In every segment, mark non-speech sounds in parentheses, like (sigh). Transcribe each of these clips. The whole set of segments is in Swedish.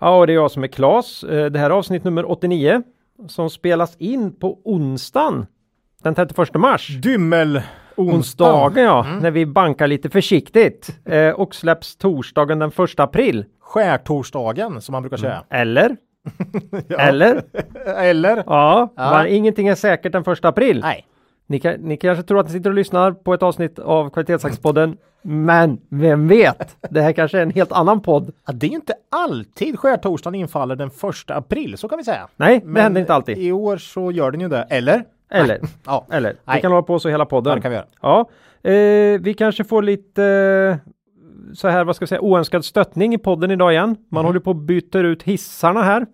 Ja, och det är jag som är Klas. Eh, Det här är avsnitt nummer 89 som spelas in på onsdagen den 31 mars. Dymmel Onsdagen ja, när vi bankar lite försiktigt. Eh, och släpps torsdagen den 1 april. Skärtorsdagen som man brukar säga. Eller? (laughs) Eller? (laughs) Eller? Ja, Ja. men ingenting är säkert den 1 april. Nej. Ni, kan, ni kanske tror att ni sitter och lyssnar på ett avsnitt av Kvalitetsaktiepodden. Men vem vet? Det här kanske är en helt annan podd. Ja, det är inte alltid skärtorsdagen infaller den första april, så kan vi säga. Nej, det Men händer inte alltid. I år så gör den ju det. Eller? Eller? Ja. Eller? Vi Nej. kan hålla på så hela podden. Ja, det kan vi göra. Ja, eh, vi kanske får lite eh, så här, vad ska jag säga, oönskad stöttning i podden idag igen. Man Mhm. håller på att byta ut hissarna här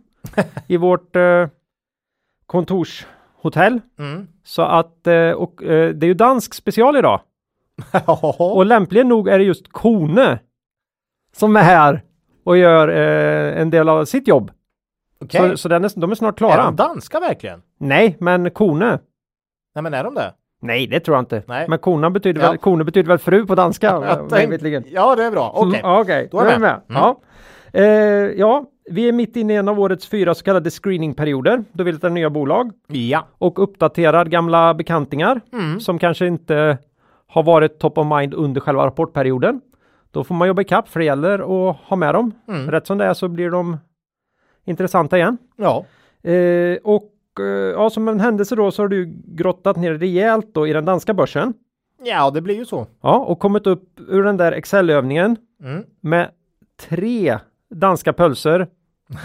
i vårt eh, kontorshotell. Mm. Så att, eh, och eh, det är ju dansk special idag. (laughs) Och lämpligen nog är det just Kone som är här och gör eh, en del av sitt jobb. Okej. Så, så den är, de är snart Är klara. de danska verkligen? Nej, men Kone. Nej, men är de det? Nej, det tror jag inte. Nej. Men kona betyder, Ja. väl, kone betyder väl fru på danska? (laughs) Ja, det är bra. Okej. Mm, ja, Okej, Då är jag är med. med. Ja. Eh, ja, vi är mitt inne i en av årets fyra så kallade screeningperioder då vi letar nya bolag Ja. och uppdaterar gamla bekantingar Mm. som kanske inte har varit top of mind under själva rapportperioden. Då får man jobba ikapp för det gäller att ha med dem. Mm. Rätt som det är så blir de intressanta igen. Ja. Eh, och eh, ja, som en händelse då så har du grottat ner rejält då i den danska börsen. Ja, det blir ju så. Ja, och kommit upp ur den där Excel-övningen Mm. med tre danska pölser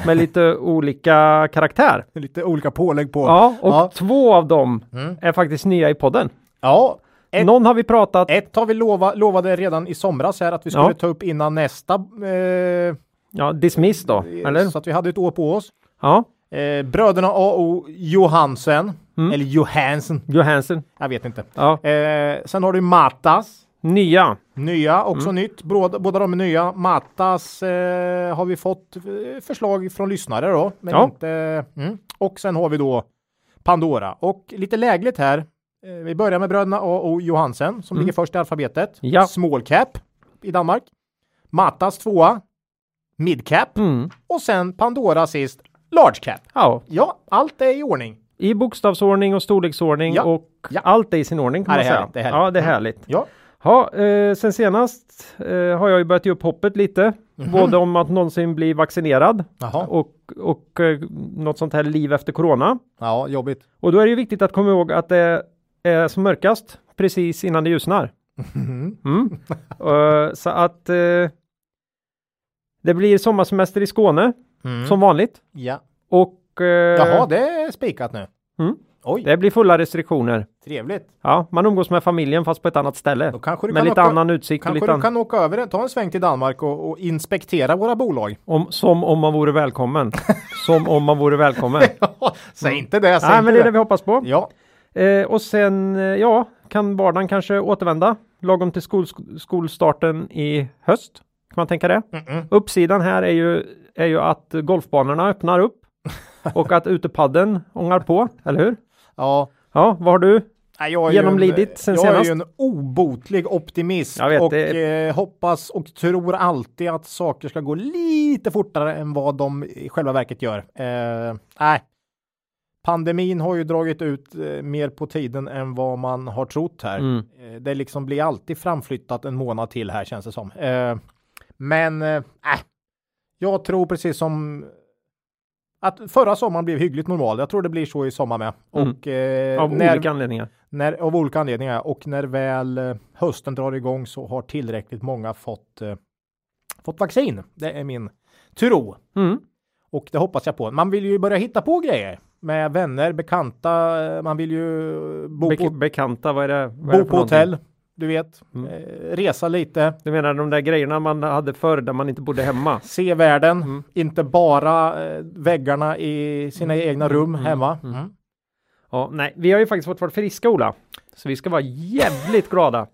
med lite (laughs) olika karaktär. Lite olika pålägg på. Ja, och Ja. två av dem Mm. är faktiskt nya i podden. Ja. Ett, Någon har vi pratat, ett har vi lova, lovade redan i somras här att vi skulle Ja. ta upp innan nästa. Eh, ja, dismiss då, eller? Så att vi hade ett år på oss. Ja, Eh, bröderna A.O. Johansen. Mm. Eller Johansen. Johansen. Jag vet inte. Ja, Eh, sen har du Matas. Nya. Nya, också Mm. nytt. Båda, båda de är nya. Matas eh, har vi fått eh, förslag från lyssnare då. Men Ja. inte... Mm. Och sen har vi då Pandora. Och lite lägligt här. Eh, vi börjar med bröderna A och Johansen som Mm. ligger först i alfabetet. Ja. Small cap i Danmark. Matas tvåa. Mid cap. Mm. Och sen Pandora sist. Large cap. Ja, Ja, allt är i ordning. i bokstavsordning och storleksordning Ja. och allt är i sin ordning kan Ja, man säga. härligt, det. Ja, det är härligt. Ja. Ja, eh, sen senast eh, har jag ju börjat ge upp hoppet lite. Både om att någonsin bli vaccinerad Jaha. och, och eh, något sånt här liv efter corona. Ja, jobbigt. Och då är det ju viktigt att komma ihåg att det är som mörkast precis innan det ljusnar. Mm. (laughs) Eh, så att eh, det blir sommarsemester i Skåne Mm. som vanligt. Ja. Och eh, Jaha, det är spikat nu. Mm. Oj, det blir fulla restriktioner. trevligt. Ja, man umgås med familjen fast på ett annat ställe. Då kanske du Med kan lite åka, annan utsikt och kanske du an- kan åka över, ta en sväng till Danmark och, och inspektera våra bolag. om, som om man vore välkommen. (laughs) som om man vore välkommen. (laughs) säg inte det, säg Nej, inte men det är det vi hoppas på. Ja, Eh, och sen, eh, ja, kan vardagen kanske återvända lagom till skol, skolstarten i höst. Kan man tänka det? Mm-mm. Uppsidan här är ju, är ju att golfbanorna öppnar upp (laughs) och att utepadden ångar på, eller hur? Ja. Ja, vad har du? Nej, jag Genomlidit en, sen jag senast. är ju en obotlig optimist Jag vet, och det eh, hoppas och tror alltid att saker ska gå lite fortare än vad de i själva verket gör. Eh, nej, pandemin har ju dragit ut eh, mer på tiden än vad man har trott här. Mm. Eh, det liksom blir alltid framflyttat en månad till här känns det som. Eh, men eh, äh, jag tror precis som att förra sommaren blev hyggligt normal. Jag tror det blir så i sommar med. Mm. Och eh, Av när, olika anledningar. när, av olika anledningar. Och när väl eh, hösten drar igång så har tillräckligt många fått, eh, fått vaccin. Det är min tro. Mm. Och det hoppas jag på. Man vill ju börja hitta på grejer med vänner, bekanta. eh, Man vill ju bo Be på, bekanta, vad är det? Vad är bo det på någonting? Du vet, mm. eh, resa lite. Du menar de där grejerna man hade förr där man inte bodde hemma? (laughs) Se världen, mm. inte bara eh, väggarna i sina mm. egna rum mm. hemma. Mm. Mm. Ja, nej, vi har ju faktiskt fått vara friska Ola, så vi ska vara jävligt (laughs) glada.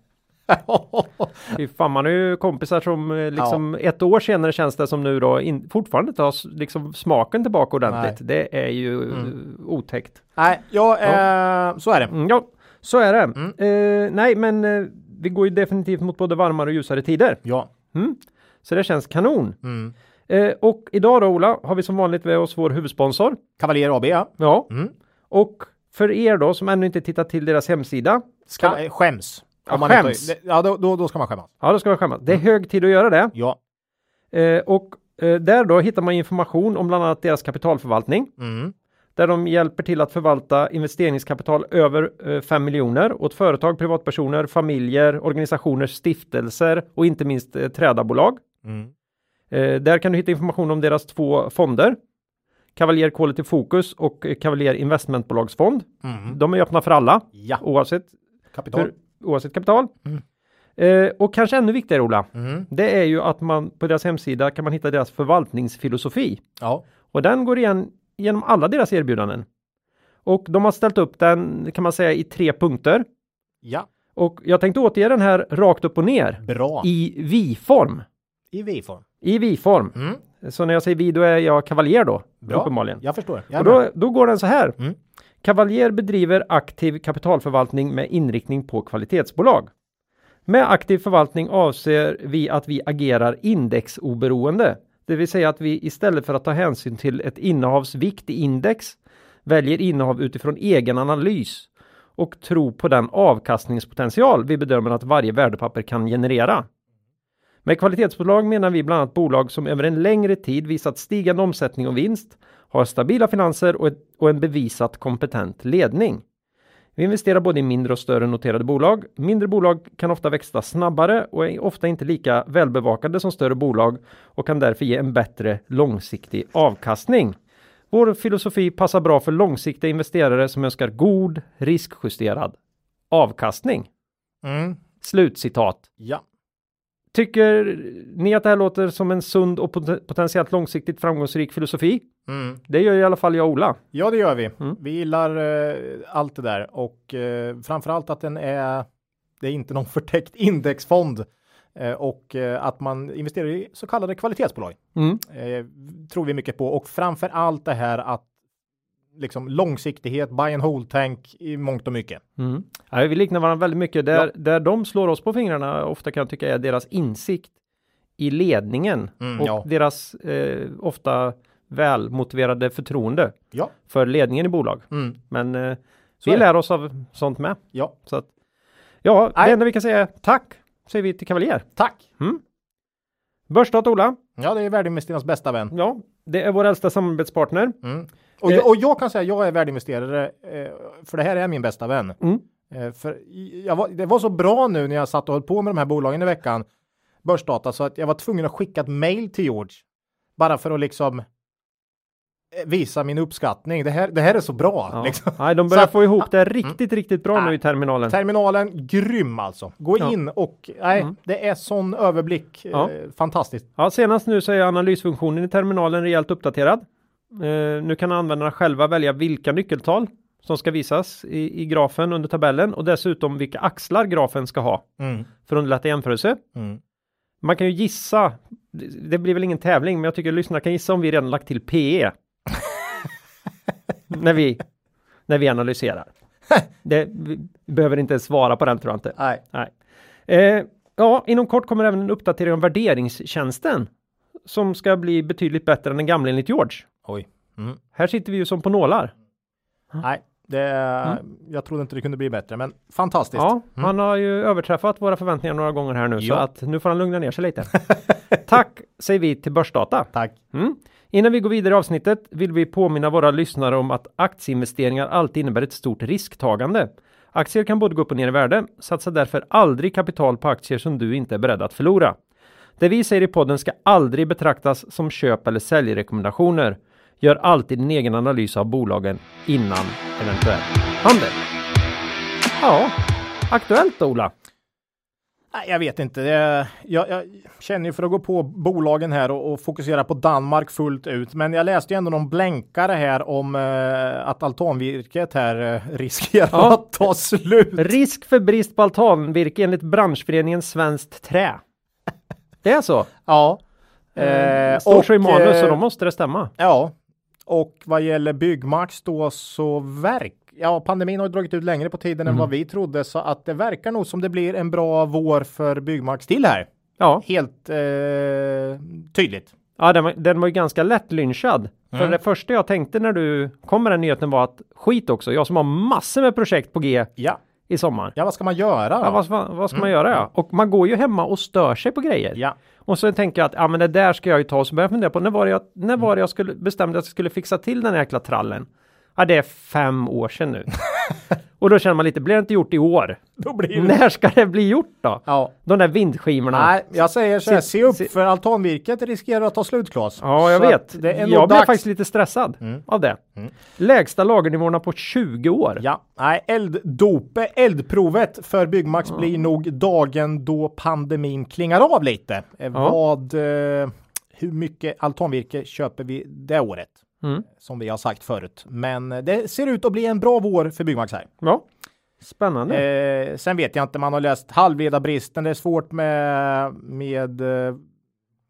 (laughs) Fy fan, man har ju kompisar som eh, liksom ja. ett år senare känns det som nu då in, fortfarande inte har liksom smaken tillbaka ordentligt. Nej. Det är ju mm. otäckt. Nej, ja, ja. Eh, så är det. Ja, så är det. Mm. Eh, nej, men eh, vi går ju definitivt mot både varmare och ljusare tider. Ja. Mm. Så det känns kanon. Mm. Eh, och idag då Ola har vi som vanligt med oss vår huvudsponsor. Cavalier AB ja. Ja. Mm. Och för er då som ännu inte tittat till deras hemsida. Ska, skäms. Om man skäms? Inte, ja, då, då, då, ska man skämmas. Ja, då ska man skämmas. Det är mm. hög tid att göra det. Ja. Eh, och eh, där då hittar man information om bland annat deras kapitalförvaltning. Mm. Där de hjälper till att förvalta investeringskapital över eh, 5 miljoner åt företag, privatpersoner, familjer, organisationer, stiftelser och inte minst eh, trädarbolag. Mm. Eh, där kan du hitta information om deras två fonder. Cavalier Quality Focus och Cavalier Investmentbolagsfond. Mm. De är öppna för alla ja. oavsett kapital. Hur, oavsett kapital. Mm. Eh, och kanske ännu viktigare Ola, mm. det är ju att man på deras hemsida kan man hitta deras förvaltningsfilosofi. Ja. Och den går igen genom alla deras erbjudanden. Och de har ställt upp den kan man säga i tre punkter. Ja. Och jag tänkte återge den här rakt upp och ner. Bra. I vi-form. I vi-form. I vi-form. Mm. Så när jag säger vi, då är jag kavaljer då. Bra. Uppenbarligen. Jag förstår. Jag och då, då går den så här. Mm. Kavaljer bedriver aktiv kapitalförvaltning med inriktning på kvalitetsbolag. Med aktiv förvaltning avser vi att vi agerar indexoberoende, det vill säga att vi istället för att ta hänsyn till ett innehavs vikt i index väljer innehav utifrån egen analys och tro på den avkastningspotential vi bedömer att varje värdepapper kan generera. Med kvalitetsbolag menar vi bland annat bolag som över en längre tid visat stigande omsättning och vinst, har stabila finanser och, ett, och en bevisat kompetent ledning. Vi investerar både i mindre och större noterade bolag. Mindre bolag kan ofta växa snabbare och är ofta inte lika välbevakade som större bolag och kan därför ge en bättre långsiktig avkastning. Vår filosofi passar bra för långsiktiga investerare som önskar god riskjusterad avkastning. Mm. Slutcitat. Ja. Tycker ni att det här låter som en sund och potentiellt långsiktigt framgångsrik filosofi? Mm. Det gör i alla fall jag och Ola. Ja, det gör vi. Mm. Vi gillar uh, allt det där och uh, framförallt att den är, det är inte någon (laughs) förtäckt indexfond uh, och uh, att man investerar i så kallade kvalitetsbolag. Mm. tror vi mycket på och framför allt det här att liksom långsiktighet, buy and hold tank i mångt och mycket. Mm. Ja, vi liknar varandra väldigt mycket. Där, ja. där de slår oss på fingrarna ofta kan jag tycka är deras insikt i ledningen mm, och ja. deras eh, ofta välmotiverade förtroende ja. för ledningen i bolag. Mm. Men eh, vi lär oss av sånt med. Ja, så att, ja, Nej. det enda vi kan säga är tack säger vi till Kavaljer. Tack! Mm. Börsstat Ola. Ja, det är värdeinvesterarnas bästa vän. Ja, det är vår äldsta samarbetspartner. Mm. Och, jag, och jag kan säga jag är värdeinvesterare eh, för det här är min bästa vän. Mm. Eh, för var, det var så bra nu när jag satt och höll på med de här bolagen i veckan, börsdata, så att jag var tvungen att skicka ett mail till George. Bara för att liksom eh, visa min uppskattning. Det här, det här är så bra. Ja. Liksom. Nej, de börjar så, få ihop det riktigt, mm. riktigt bra nej, nu i terminalen. Terminalen, grym alltså. Gå ja. in och nej, mm. det är sån överblick. Ja. Eh, fantastiskt. Ja, senast nu så är analysfunktionen i terminalen rejält uppdaterad. Eh, nu kan användarna själva välja vilka nyckeltal som ska visas i, i grafen under tabellen och dessutom vilka axlar grafen ska ha mm. för att underlätta jämförelse. Mm. Man kan ju gissa, det blir väl ingen tävling, men jag tycker lyssnarna kan gissa om vi redan lagt till PE. När, vi, när vi analyserar. (laughs) det, vi behöver inte svara på den tror jag inte. Nej. Nej. Eh, ja, inom kort kommer även en uppdatering om värderingstjänsten som ska bli betydligt bättre än den gamla enligt George. Oj. Mm. Här sitter vi ju som på nålar. Nej, det, mm. jag trodde inte det kunde bli bättre, men fantastiskt. Ja, mm. han har ju överträffat våra förväntningar några gånger här nu, ja. så att nu får han lugna ner sig lite. (laughs) Tack säger vi till Börsdata. Tack. Mm. Innan vi går vidare i avsnittet vill vi påminna våra lyssnare om att aktieinvesteringar alltid innebär ett stort risktagande. Aktier kan både gå upp och ner i värde. Satsa därför aldrig kapital på aktier som du inte är beredd att förlora. Det vi säger i podden ska aldrig betraktas som köp eller säljrekommendationer. Gör alltid din egen analys av bolagen innan eventuell handel. Ja, aktuellt Ola. Jag vet inte. Jag, jag känner ju för att gå på bolagen här och, och fokusera på Danmark fullt ut. Men jag läste ju ändå någon blänkare här om eh, att altanvirket här eh, riskerar Ja. att ta slut. Risk för brist på altanvirke enligt branschföreningen Svenskt Trä. Det är så. (laughs) Ja. Eh, står så i manus eh, så då måste det stämma. Ja, och vad gäller Byggmax då så verk Ja, pandemin har dragit ut längre på tiden Mm. än vad vi trodde så att det verkar nog som det blir en bra vår för Byggmax till här. Ja, Helt eh, tydligt. ja den, var, den var ju ganska lätt lynchad. För Mm. det första jag tänkte när du kom med den nyheten var att skit också, jag som har massor med projekt på G Ja, i sommar. ja vad ska man göra? Ja, då? vad, vad, vad ska man göra ja? Och man går ju hemma och stör sig på grejer. Mm. Ja, Och så tänker jag att ja, men det där ska jag ju ta och så börjar jag fundera på när var det jag, när var det jag skulle bestämde att jag skulle fixa till den här jäkla trallen? Ja, det är fem år sedan nu. (laughs) och då känner man lite, blir det inte gjort i år? då blir det. När ska det bli gjort då? Ja. De där vindskivorna. Nej, jag säger så här, Se- se upp se- för altanvirket riskerar att ta slut Claes. Ja, jag Så vet. Det är jag blev dags. faktiskt lite stressad Mm. av det. Lägsta lagernivåerna på 20 år. Ja, nej, elddope, eldprovet för Byggmax blir nog dagen då pandemin klingar av lite. Eh, Vad, eh, hur mycket altanvirke köper vi det året? Mm. Som vi har sagt förut. Men det ser ut att bli en bra vår för Byggmax här. Ja. Spännande. Eh, sen vet jag inte, man har läst halvledarbristen. Det är svårt med, med eh,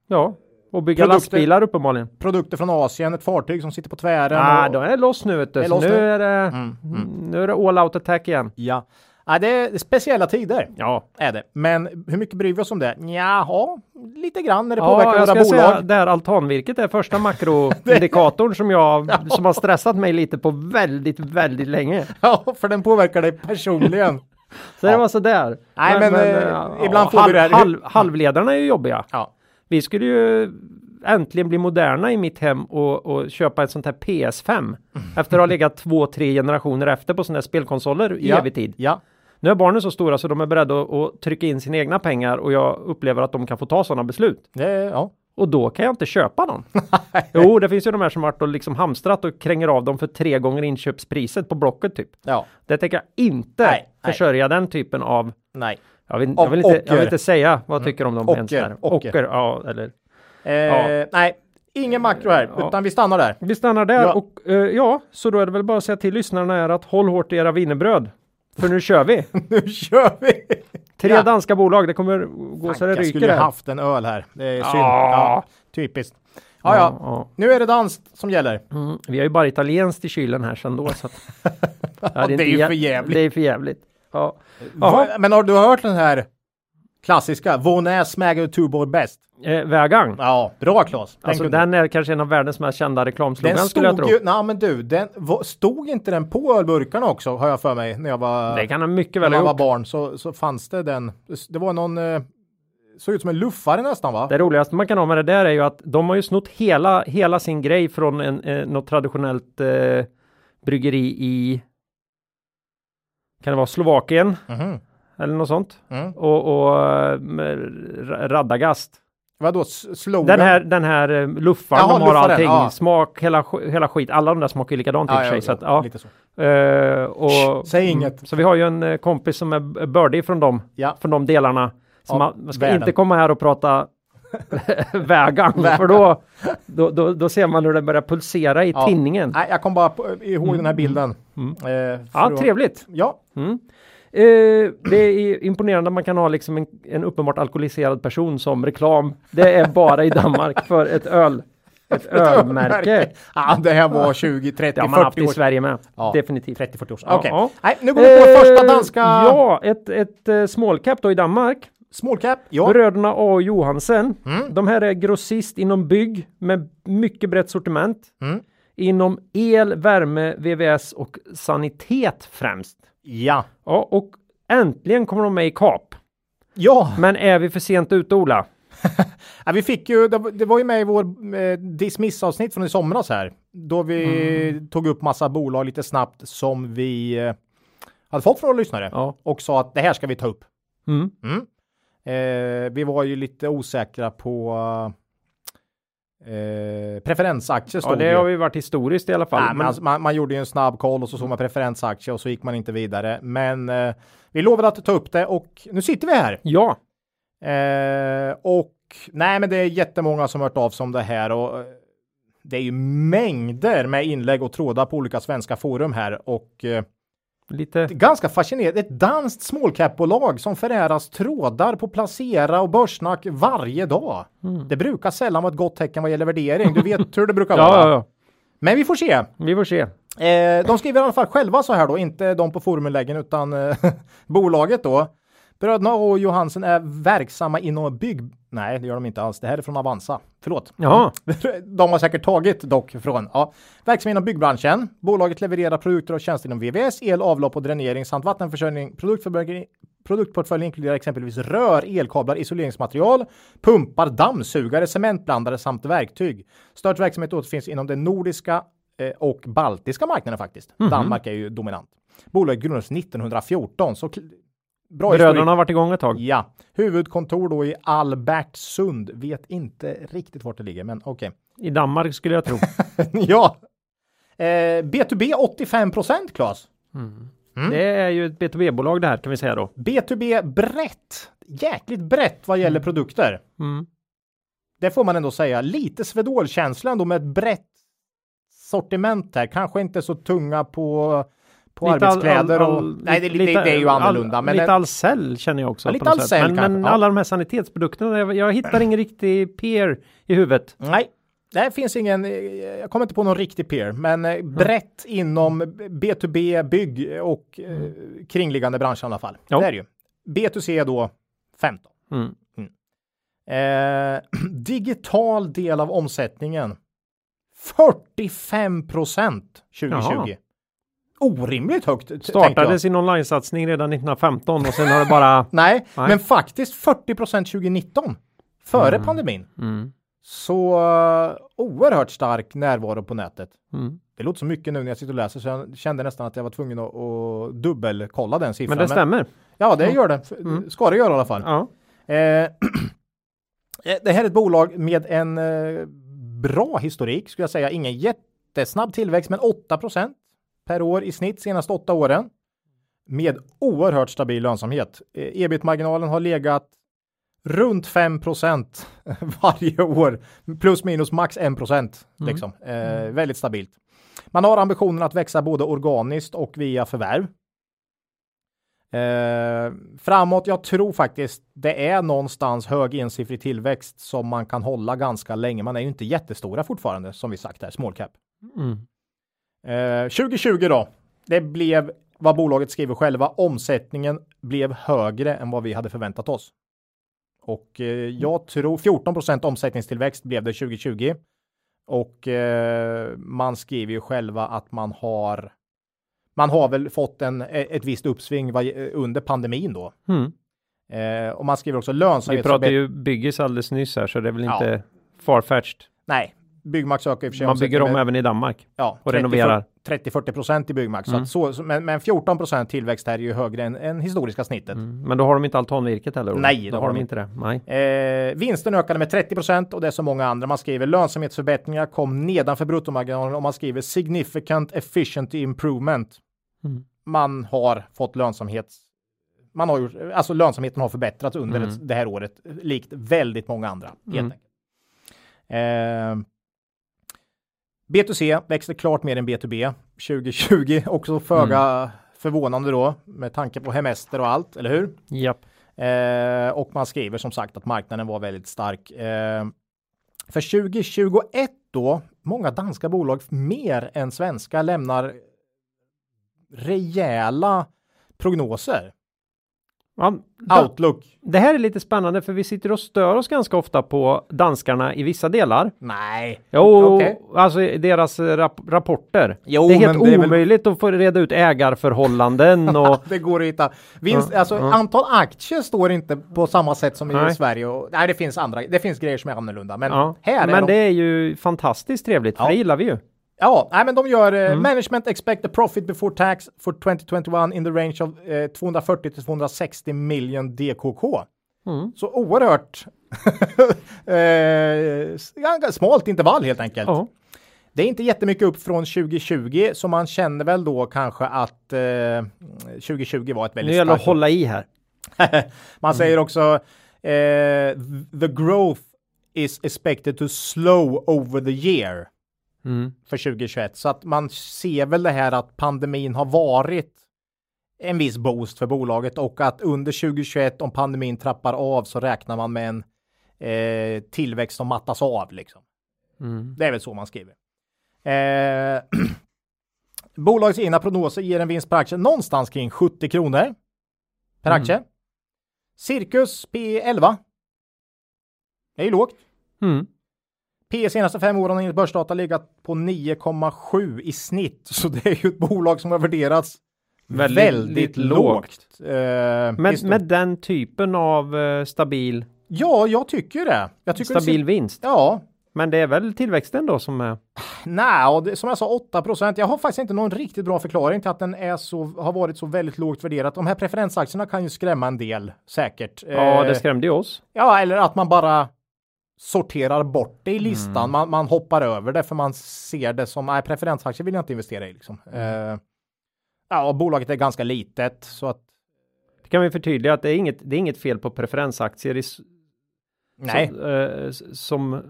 ja. Och bygga Produkter- lastbilar uppenbarligen. produkter från Asien, ett fartyg som sitter på tvären. Ah, och- då är det loss nu vet du. Är loss nu, nu. är det, Mm, nu är det all out attack igen. Ja, ja det är speciella tider. Ja, är det. Men hur mycket bryr vi oss om det? Ja, lite grann när det ja påverkar jag våra bolag. säga det här altanvirket är första (laughs) makroindikatorn som jag (laughs) som har stressat mig lite på väldigt, väldigt länge. Ja, för den påverkar dig personligen. (laughs) Så det var sådär. Nej, men, eh, ibland får vi halv, det här- halv, halvledarna är ju jobbiga. ja. Vi skulle ju äntligen bli moderna i mitt hem och, och köpa ett sånt här PS5. Mm. Efter att ha legat två, tre generationer efter på sådana här spelkonsoler i ja. evig tid. Ja. Nu är barnen så stora så de är beredda att, trycka in sina egna pengar och jag upplever att de kan få ta sådana beslut. Det, ja. Och då kan jag inte köpa någon. (laughs) jo, det finns ju de här som varit och liksom hamstrat och kränger av dem för tre gånger inköpspriset på Blocket typ. ja. Det tänker jag inte Nej, nej. försörja den typen av Nej. jag vill, jag, vill inte, jag vill inte säga vad jag tycker om dem Ocker, ocker. Ja, eller. Eh, Ja. Nej, ingen makro här, Ja. utan vi stannar där. Vi stannar där Ja. och eh, ja, så då är det väl bara att säga till lyssnarna är att håll hårt i era wienerbröd. För nu kör vi! (laughs) nu kör vi! Tre Ja. danska bolag, det kommer gå så det jag ryker skulle här. haft en öl här. Det är synd. Ja. Typiskt. Ja, ja. ja. Nu är det danskt som gäller. Mm, vi har ju bara italienskt i kylen här sen då. Så att, (laughs) ja, det är ju för jävligt. Det är för jävligt. Ja. Va- Men har du hört den här klassiska? Vånäs smäger Tuborg bäst. Eh, Vägang. Ja, bra Claes. Alltså den är kanske en av världens mest kända reklamslogan skulle jag tro. ju, nej men du, den stod inte den på ölburkarna också har jag för mig när jag var, Det kan han mycket när väl ha jag var barn så, så fanns det den. Det var någon, eh, såg ut som en luffare nästan va? Det roligaste man kan ha med det där är ju att de har ju snott hela, hela sin grej från en, eh, något traditionellt eh, bryggeri i kan det vara Slovakien Mhm. Eller något sånt Mm. och, och eh, Radagast. Vadå, slogan? Den här, den här eh, luffaren, Jaha, de har luffaren, allting, ja. smak, hela, hela skit, alla de där smakar ju likadant i och ja, för sig. ja, så att, ja, ja. lite så. Eh, och, Säg inget. Så vi har ju en kompis som är b- birdie från dem, Ja. från de delarna. Så Av man, man ska världen. inte komma här och prata (laughs) vägang, för då, då, då, då ser man hur det börjar pulsera i Ja. tinningen. Nej, jag kom bara på, ihåg den här bilden. Mm. Eh, Ja, trevligt. Ja, Mm. Eh, det är imponerande att man kan ha liksom en, en uppenbart alkoholiserad person som reklam. Det är bara i Danmark för ett öl. Ett ölmärke. Ja, det här var 20, 30, Det har man haft 40 i år Sverige med. Ja, Definitivt. 30-40 år sedan. Okej. ja. Nej, nu går vi på första Eh, danska Ja, ett, ett uh, small cap då i Danmark. small cap. Ja. Bröderna A Johansen. Mm. De här är grossist inom bygg med mycket brett sortiment. Mm. Inom el, värme, VVS och sanitet främst. Ja. Ja, och äntligen kommer de med i kap. Ja, Men är vi för sent ute Ola? (laughs) ja, vi fick ju, det, var- ju med i vår eh, dismiss-avsnitt från i somras här. Då vi Mm. tog upp massa bolag lite snabbt som vi eh, hade fått från lyssnare. Ja. Och sa att det här ska vi ta upp. Mm. Eh, vi var ju lite osäkra på eh, preferensaktier Ja, stod det ju. har vi varit historiskt i alla fall. Nej, men Men- alltså, man, man gjorde ju en snabb koll och så såg man preferensaktier och så gick man inte vidare. Men eh, vi lovade att ta upp det och nu sitter vi här. Ja, Eh, och nej, men det är jättemånga som hört av sig om det här och eh, det är ju mängder med inlägg och trådar på olika svenska forum här och eh, Lite ganska fascinerande. Ett danskt small cap-bolag som föräras trådar på placera och börssnack varje dag. Mm. Det brukar sällan vara ett gott tecken vad gäller värdering. Du vet hur det brukar (laughs) vara. ja, ja. Men vi får se. Vi får se. Eh, de skriver i alla fall själva så här då, inte de på foruminläggen utan eh, (laughs) bolaget då. Bröderna och Johansen är verksamma inom bygg... Nej, det gör de inte alls. Det här är från Avanza. Förlåt. Jaha. (laughs) De har säkert tagit dock från. Ja. Verksamma inom byggbranschen. Bolaget levererar produkter och tjänster inom VVS, el, avlopp och dränering samt vattenförsörjning. Produktförbättring Produktportföljen inkluderar exempelvis rör, elkablar, isoleringsmaterial, pumpar, dammsugare, cementblandare samt verktyg. Störst verksamhet återfinns inom den nordiska eh, och baltiska marknaden faktiskt. Mhm. Danmark är ju dominant. Bolaget grundades 1914, så bra Bröderna historik. har varit igång ett tag. Ja, huvudkontor då i Albertsund. Vet inte riktigt vart det ligger, men okej. I Danmark skulle jag tro. (laughs) ja. Eh, B2B 85 procent, Claes. Mm. Det är ju ett B2B-bolag det här kan vi säga då. B2B brett. Jäkligt brett vad gäller produkter. Mm. Det får man ändå säga. Lite Swedol-känsla ändå med ett brett sortiment här. Kanske inte så tunga på, på Lite all- arbetskläder all- och... all- nej, det, lite- det, är ju all- annorlunda. men lite Ahlsell känner jag också. Ja, lite. Ahlsell Men, kanske, men ja. alla de här sanitetsprodukterna, jag, jag hittar ingen riktig peer i huvudet. Nej, det finns ingen, jag kommer inte på någon riktig peer, men eh, brett inom B2B, bygg och eh, kringliggande branscher i alla fall. Ja. Det är det ju. B2C är då 15. Mm. Eh, (clears throat) digital del av omsättningen 45 procent 2020. Jaha. Orimligt högt. Startade sin online-satsning redan 1915 och sen har det bara... (laughs) Nej, Nej. men faktiskt 40 procent 2019. Före Mm. pandemin. Mm. Så uh, oerhört stark närvaro på nätet. Mm. Det låter så mycket nu när jag sitter och läser så jag kände nästan att jag var tvungen att, att dubbelkolla den siffran. Men det stämmer. ja, det Ja. gör det. Mm. Ska det göra i alla fall. Ja. (clears throat) Eh, det här är ett bolag med en eh, bra historik skulle jag säga. Ingen jättesnabb tillväxt, men 8 per år i snitt senaste åtta åren. Med oerhört stabil lönsamhet. Eh, Ebit-marginalen har legat runt 5% (laughs) varje år. Plus minus max 1 Mm. liksom. Eh, väldigt stabilt. Man har ambitionen att växa både organiskt och via förvärv. Eh, framåt, jag tror faktiskt det är någonstans hög ensiffrig tillväxt som man kan hålla ganska länge. Man är ju inte jättestora fortfarande som vi sagt här, small cap. Mm. Eh, 2020 då, det blev vad bolaget skriver själva. Omsättningen blev högre än vad vi hade förväntat oss. Och eh, jag tror 14% omsättningstillväxt blev det 2020. Och eh, man skriver ju själva att man har man har väl fått en, ett visst uppsving vad, under pandemin då. Mm. Eh, och man skriver också Vi lönsamhet. pratade ju byggis alldeles nyss här så det är väl Ja. inte farfetched. Nej, Byggmax ökar i och för sig Man bygger om med- även i Danmark. ja, och renoverar. 30-40 procent i Byggmax. Mm. Så men, men 14 procent tillväxt här är ju högre än, än historiska snittet. Mm. Men då har de inte altanvirket heller? då? Nej, då har de inte det. Nej. Eh, vinsten ökade med 30 procent och det är så många andra. Man skriver lönsamhetsförbättringar kom nedanför bruttomarginalen och man skriver significant efficiency improvement. Mm. Man har fått lönsamhet. Man har gjort, alltså lönsamheten har förbättrats under Mm. det här året, likt väldigt många andra. Helt Mm. enkelt. Eh, B2C växte klart mer än B2B 2020, också föga Mm. förvånande då med tanke på hemester och allt, eller hur? Japp. Eh, och man skriver som sagt att marknaden var väldigt stark. Eh, för 2021 då, många danska bolag mer än svenska lämnar rejäla prognoser. Ja, Outlook. det här är lite spännande för vi sitter och stör oss ganska ofta på danskarna i vissa delar. Nej. Jo, Okej. alltså deras rap rapporter. Jo, det är helt det är väl- omöjligt att få reda ut ägarförhållanden (laughs) och Det går att hitta. Vinst, Ja, alltså ja. antal aktier står inte på samma sätt som i Nej. Sverige. Och, nej, det finns andra. Det finns grejer som är annorlunda. Men här är Men de, det är ju fantastiskt trevligt, för det gillar vi ju. Ja, nej, men de gör eh, Mm. management expect the profit before tax for 2021 in the range of eh, 240 till 260 million DKK. Mm. Så oerhört (laughs) eh, smalt intervall helt enkelt. Ja. Det är inte jättemycket upp från 2020 så man känner väl då kanske att eh, 2020 var ett Nu väldigt gäller det att starkt hålla i här. (laughs) man säger också eh, the growth is expected to slow over the year Mm. för 2021. Så att man ser väl det här att pandemin har varit en viss boost för bolaget och att under 2021 om pandemin trappar av så räknar man med en eh, tillväxt som mattas av liksom. Mm. Det är väl så man skriver. Eh, (clears throat) bolagets egna prognoser ger en vinst per aktie någonstans kring 70 kronor per Mm. aktie. Cirkus P11. Det är ju lågt. Mm. P senaste fem åren har enligt börsdata legat på 9,7 i snitt. Så det är ju ett bolag som har värderats Väldigt väldigt, lågt. Eh, Men histor- med den typen av eh, stabil, Ja, jag tycker det. Jag tycker stabil det vinst. ser, Ja, Men det är väl tillväxten då som är... nej, och det, som jag sa 8 procent. Jag har faktiskt inte någon riktigt bra förklaring till att den är så, har varit så väldigt lågt värderat. De här preferensaktierna kan ju skrämma en del säkert. Ja, Eh, det skrämde ju oss. Ja, eller att man bara sorterar bort det i Mm. listan. Man, man hoppar över det för man ser det som, nej, preferensaktier vill jag inte investera i liksom. Mm. Eh, ja, och bolaget är ganska litet så att Det kan vi förtydliga att det är inget, det är inget fel på preferensaktier i, nej. Som, eh, s- som, eh,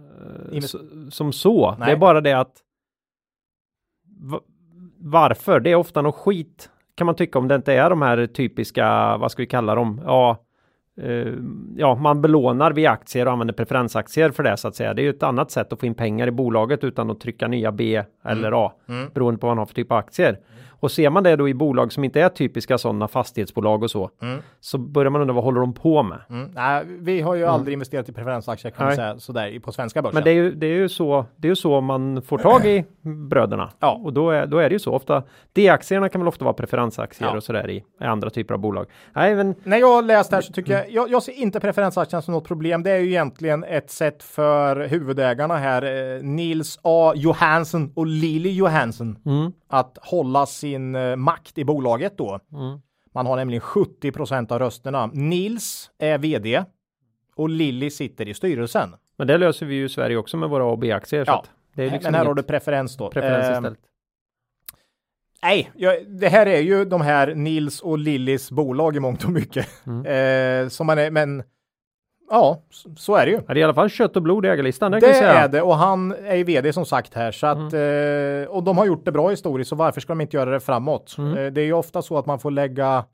Invest- som så. Nej. Det är bara det att va- varför? Det är ofta något skit kan man tycka om det inte är de här typiska, vad ska vi kalla dem? Ja, ja, man belånar via aktier och använder preferensaktier för det så att säga. Det är ju ett annat sätt att få in pengar i bolaget utan att trycka nya B eller A Mm. beroende på vad man har för typ av aktier. Och ser man det då i bolag som inte är typiska sådana fastighetsbolag och så, Mm. så börjar man undra vad håller de på med? Mm. Nej, vi har ju aldrig investerat i preferensaktier kan man säga sådär på svenska börsen. Men det är ju, det är ju så, det är ju så man får tag i bröderna. (clears throat) Ja. Och då är, då är det ju så ofta. D-aktierna kan väl ofta vara preferensaktier Ja. och sådär i, i andra typer av bolag. Nej, men När jag läst här så tycker jag, jag, jag ser inte preferensaktien som något problem. Det är ju egentligen ett sätt för huvudägarna här, eh, Nils A Johansson och Lili Johansson, mm, att hålla sin eh, makt i bolaget då. mm, Man har nämligen 70 procent av rösterna. Nils är vd och Lilly sitter i styrelsen. men det löser vi ju i Sverige också med våra A och B-aktier. så Ja. Det är liksom Men här har du preferens då. preferens Eh. Nej, jag, det här är ju de här Nils och Lillys bolag i mångt och mycket. Mm. Eh, som man är, men ja, så, är det ju. Det är i alla fall kött och blod i ägarlistan, det, Det är det och han är ju vd som sagt här så att Mm. eh, och de har gjort det bra historiskt så varför ska de inte göra det framåt? Mm. Eh, det är ju ofta så att man får lägga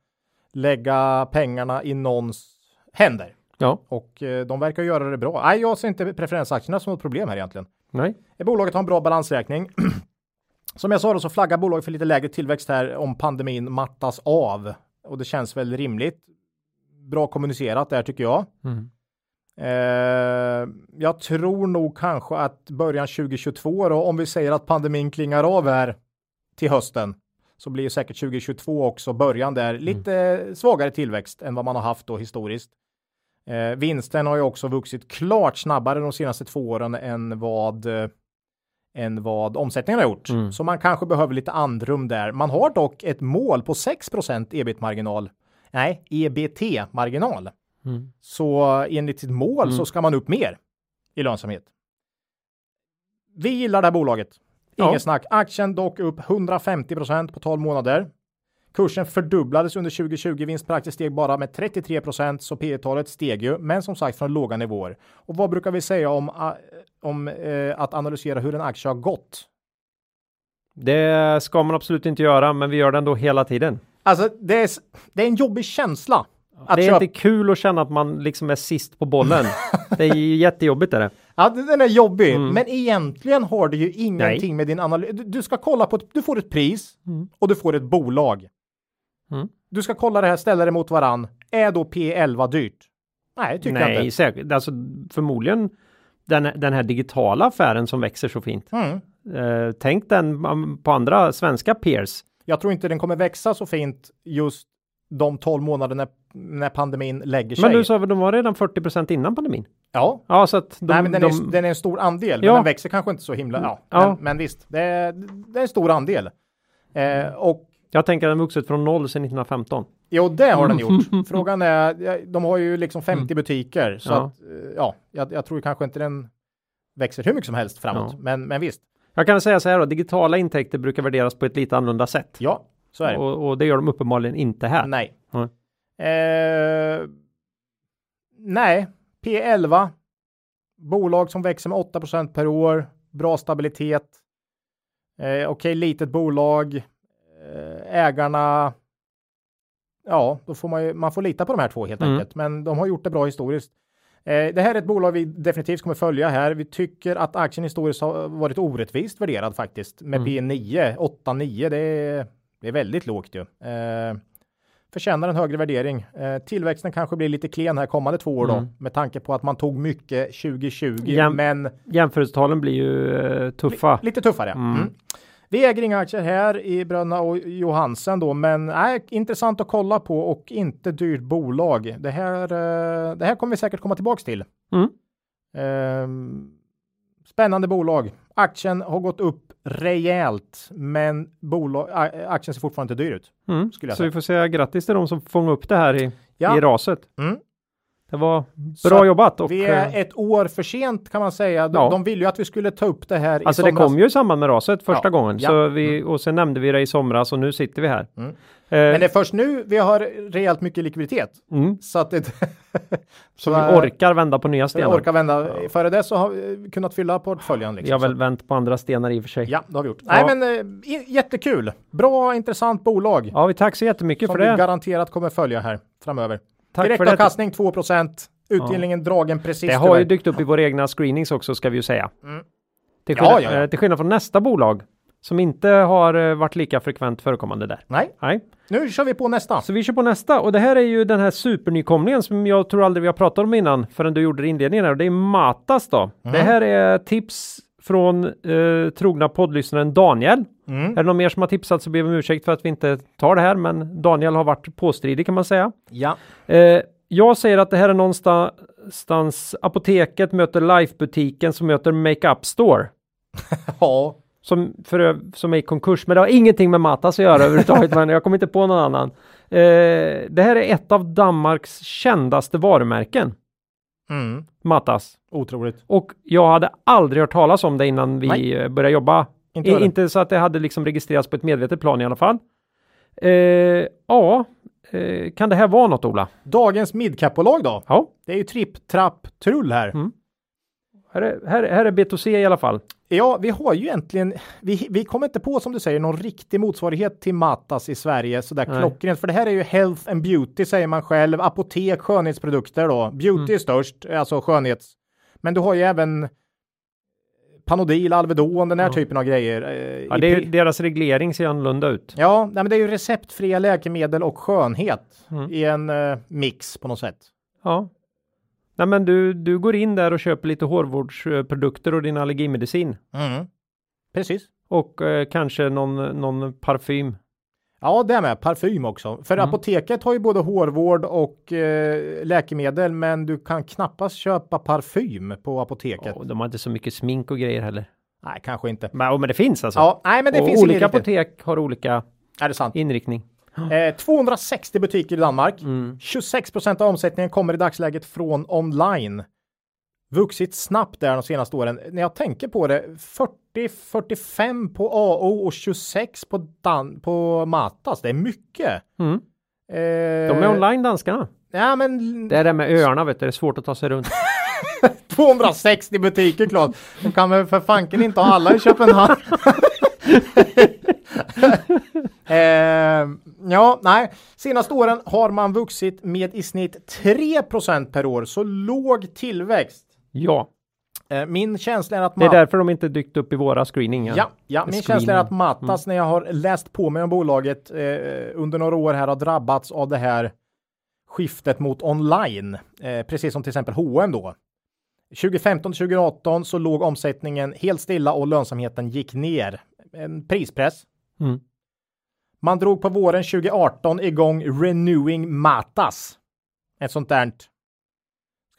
lägga pengarna i någons händer Ja, och eh, de verkar göra det bra. Nej, jag ser inte preferensaktierna som ett problem här egentligen. nej. Bolaget har en bra balansräkning. (clears throat) Som jag sa då så flaggar bolaget för lite lägre tillväxt här om pandemin mattas av. Och det känns väl rimligt. Bra kommunicerat där tycker jag. Mm. Eh, jag tror nog kanske att början 2022 då, om vi säger att pandemin klingar av här till hösten, så blir säkert 2022 också början där lite svagare tillväxt än vad man har haft då historiskt. Eh, vinsten har ju också vuxit klart snabbare de senaste två åren än vad eh, än vad omsättningen har gjort. Mm. Så man kanske behöver lite andrum där. Man har dock ett mål på 6 ebit-marginal. Nej, EBT-marginal. Mm. Så enligt sitt mål Mm. så ska man upp mer i lönsamhet. Vi gillar det här bolaget. Ja. Inget snack. Aktien dock upp 150% på 12 månader. Kursen fördubblades under 2020. Vinst per aktie steg bara med 33% så P talet steg ju, men som sagt från låga nivåer. Och vad brukar vi säga om, om eh, att analysera hur en aktie har gått? Det ska man absolut inte göra, men vi gör det ändå hela tiden. Alltså, det är, det är en jobbig känsla. Att det är köpa- inte kul att känna att man liksom är sist på bollen. (laughs) det är jättejobbigt är det. Ja, den är jobbig, Mm. men egentligen har det ju ingenting med din analys. Du, du ska kolla på, ett, du får ett pris Mm. och du får ett bolag. Mm. Du ska kolla det här, ställa det mot varann. Är då P11 dyrt? Nej, tycker jag Nej, inte. säkert. Alltså förmodligen den, den här digitala affären som växer så fint. Mm. Eh, tänk den um, på andra svenska peers. Jag tror inte den kommer växa så fint just de 12 månaderna när, pandemin lägger sig. Men du sa väl de var redan 40% innan pandemin? ja, Ja, så att de, Nej, men den, de, är, den är en stor andel, men Ja. den växer kanske inte så himla. Ja, Ja. Men, men visst, det är, det är en stor andel. Eh, och jag tänker att den vuxit från noll sedan 1915. Jo, det har den (laughs) gjort. Frågan är, de har ju liksom 50 butiker så Ja. att eh, ja, jag, jag tror kanske inte den växer hur mycket som helst framåt. Ja. Men, men visst, Jag kan säga så här då, digitala intäkter brukar värderas på ett lite annorlunda sätt. ja, så är det. Och, och det gör de uppenbarligen inte här. Nej. Nej. Eh, nej, P11. Bolag som växer med 8% per år. Bra stabilitet. Eh, Okej, okay, litet bolag. Eh, ägarna. Ja, då får man ju, man får lita på de här två helt mm. enkelt. Men de har gjort det bra historiskt. Eh, det här är ett bolag vi definitivt kommer följa här. Vi tycker att aktien historiskt har varit orättvist värderad faktiskt med mm. P9, 8-9. Det är, det är väldigt lågt ju. Eh, förtjänar en högre värdering. Eh, tillväxten kanske blir lite klen här kommande två år mm. då med tanke på att man tog mycket 2020. Jäm men jämförelsetalen blir ju eh, tuffa. Li lite tuffare. Mm. Mm. Vi äger inga aktier här i Bröderna och Johansen då, men nej, intressant att kolla på och inte dyrt bolag. Det här, eh, det här kommer vi säkert komma tillbaks till. Mm. Eh, spännande bolag. Aktien har gått upp rejält, men bolag, aktien ser fortfarande inte dyr ut. Mm. Så vi får säga grattis till de som fångar upp det här i, ja. i raset. Mm. Det var bra så jobbat. Och, vi är eh, ett år för sent kan man säga. De, ja. de ville ju att vi skulle ta upp det här Alltså det kom ju i samband med raset första ja. gången. Ja. Så vi, mm. Och sen nämnde vi det i somras och nu sitter vi här. Mm. Eh, Men det är först nu vi har rejält mycket likviditet. Mm. Så att det... (laughs) så, så vi orkar vända på nya stenar. Orkar vända. Före det så har vi kunnat fylla portföljen. Liksom. Vi har väl vänt på andra stenar i och för sig. Ja, det har vi gjort. Nej men äh, jättekul. Bra intressant bolag. Ja, vi tack så jättemycket för det. Som vi garanterat kommer följa här framöver. Tack Direktavkastning 2 Utdelningen ja. dragen precis. Det har ju dykt upp i våra egna screenings också ska vi ju säga. Mm. Till, skillnad, ja, ja, ja. till skillnad från nästa bolag som inte har eh, varit lika frekvent förekommande där. Nej. Nej. Nu kör vi på nästa. Så vi kör på nästa och det här är ju den här supernykomlingen som jag tror aldrig vi har pratat om innan förrän du gjorde inledningen här och det är Matas då. Mm. Det här är tips från eh, trogna poddlyssnaren Daniel. Mm. Är det någon mer som har tipsat så ber vi om ursäkt för att vi inte tar det här men Daniel har varit påstridig kan man säga. Ja. Eh, jag säger att det här är någonstans apoteket möter Life-butiken som möter Makeup Store. (laughs) ja. Som, för, som är i konkurs, men det har ingenting med Matas att göra överhuvudtaget, (laughs) men jag kommer inte på någon annan. Eh, det här är ett av Danmarks kändaste varumärken. Mm. Matas. Otroligt. Och jag hade aldrig hört talas om det innan vi Nej. började jobba. Inte, inte så att det hade liksom registrerats på ett medvetet plan i alla fall. Eh, ja, Eh, kan det här vara något Ola? Dagens midcap-bolag då? Ja. Det är ju tripp, trapp, trull här. Mm. Här, är, här, här är B2C i alla fall. Ja, vi har ju egentligen, vi, vi kommer inte på som du säger någon riktig motsvarighet till Matas i Sverige sådär klockrent, för det här är ju health and beauty säger man själv, apotek, skönhetsprodukter då. Beauty mm. är störst, alltså skönhets. Men du har ju även Panodil, Alvedon, den här ja. typen av grejer. Eh, ja, det är, deras reglering ser annorlunda ut. Ja, nej, men det är ju receptfria läkemedel och skönhet mm. i en eh, mix på något sätt. Ja. Nej, men du, du går in där och köper lite hårvårdsprodukter och din allergimedicin. Mm. Precis. Och eh, kanske någon, någon parfym. Ja, det med parfym också. För mm. apoteket har ju både hårvård och eh, läkemedel, men du kan knappast köpa parfym på apoteket. Oh, de har inte så mycket smink och grejer heller. Nej, kanske inte. Men, men det finns alltså? Ja, nej, men det och finns olika apotek har olika är det sant? inriktning. Eh, 260 butiker i Danmark. Mm. 26 av omsättningen kommer i dagsläget från online vuxit snabbt där de senaste åren. När jag tänker på det, 40-45 på AO och 26 på, Dan på Matas. Det är mycket. Mm. Eh, de är online danskarna. Ja, men... Det är det med öarna, vet du, det är svårt att ta sig runt. (laughs) 260 butiker klart. De kan väl för fanken inte ha alla i Köpenhamn. (laughs) (laughs) eh, ja, nej, senaste åren har man vuxit med i snitt 3% per år, så låg tillväxt. Ja. Eh, min känsla är att Det är därför de inte dykt upp i våra screeningar. Ja, ja min känsla är att Matas mm. när jag har läst på mig om bolaget eh, under några år här har drabbats av det här skiftet mot online, eh, precis som till exempel H&M då. 2015 2018 så låg omsättningen helt stilla och lönsamheten gick ner. En prispress. Mm. Man drog på våren 2018 igång Renewing Matas. Ett sånt där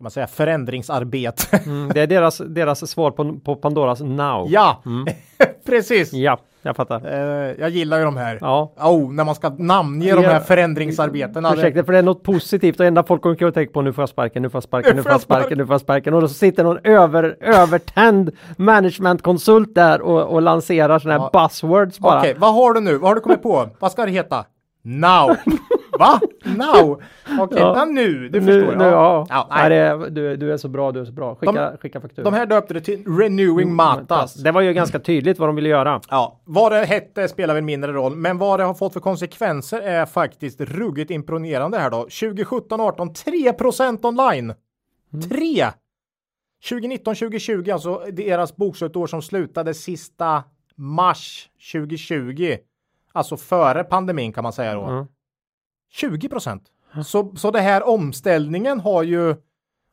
man säga, förändringsarbete. Mm, det är deras, deras svar på, på Pandoras Now. Ja, mm. (laughs) precis. Ja, jag fattar. Uh, jag gillar ju de här. Ja. Oh, när man ska namnge ja. de här förändringsarbetena. Ursäkta, för det är något positivt och enda folk kommer att tänka på nu får jag sparken, nu får jag sparken, nu får jag sparken, nu får jag sparken. Och så sitter någon över, övertänd managementkonsult där och, och lanserar sådana här ja. buzzwords bara. Okej, okay, vad har du nu? Vad har du kommit på? vad ska det heta? Now! (laughs) Va? Now? Okej, Ja. ja. nu, nu, förstår. nu, ja. Ja, nej. det du, du är så bra, du är så bra. Skicka, skicka faktura. De här döpte det till Renewing Matas. Det var ju ganska tydligt vad de ville göra. Ja, vad det hette spelar väl mindre roll, men vad det har fått för konsekvenser är faktiskt ruggigt imponerande här då. 2017-18, 3% online. 3! 2019-2020, alltså deras bokslutsår som slutade sista mars 2020. Alltså före pandemin kan man säga då. Mm. 20 procent. Så, så det här omställningen har ju,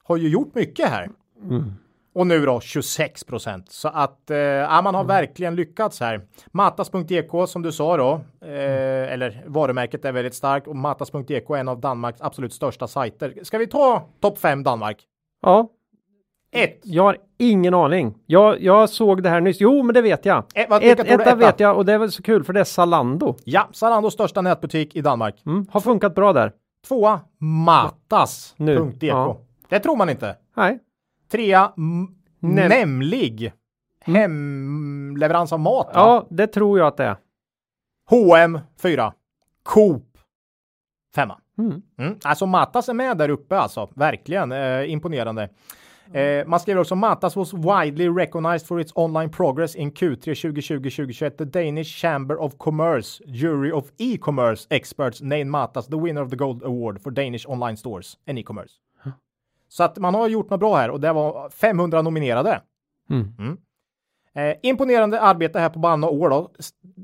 har ju gjort mycket här. Mm. Och nu då 26 procent. Så att eh, ja, man har verkligen lyckats här. Matas.ek som du sa då, eh, eller varumärket är väldigt starkt och Matas.ek är en av Danmarks absolut största sajter. Ska vi ta topp 5 Danmark? Ja, 1. jag har ingen aning. Jag, jag såg det här nyss. Jo, men det vet jag. Eh, vad- Ett, etta etta? vet jag och det är väl så kul för det är Zalando. Ja, Zalandos största nätbutik i Danmark. Mm. Har funkat bra där. Tvåa Matas.ek. Nu, ja. Det tror man inte. Nej. Trea m- Nem- Nämlig. Hemleverans av mat. va? Ja, det tror jag att det är. H&M 4. Coop 5. Mm. Mm. Alltså Matas är med där uppe alltså. Verkligen eh, imponerande. Eh, man skriver också Matas was widely recognized for its online progress in Q3 2020-2021. The Danish Chamber of Commerce Jury of E-commerce experts named Matas the winner of the Gold Award for Danish online stores and e-commerce. Så att man har gjort något bra här och det var 500 nominerade. Mm. Eh, imponerande arbete här på bara några år då.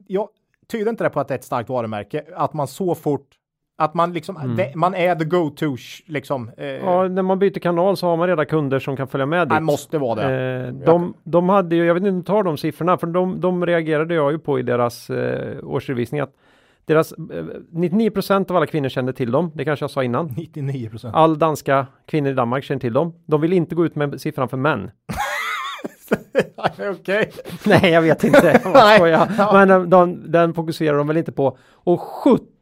Jag tyder inte det på att det är ett starkt varumärke, att man så fort att man liksom, det, man är the go-to liksom. Eh, Ja, när man byter kanal så har man redan kunder som kan följa med dit. man måste vara det. Eh, de, de hade ju, jag vet inte om du tar de siffrorna, för de, de reagerade jag ju på i deras eh, årsredovisning att deras eh, 99% av alla kvinnor kände till dem. Det kanske jag sa innan. (laughs) 99 procent. All danska kvinnor i Danmark känner till dem. De vill inte gå ut med siffran för män. Okej. Nej, jag vet inte. (laughs) Jag. Ja. Men de, de, den fokuserar de väl inte på. Och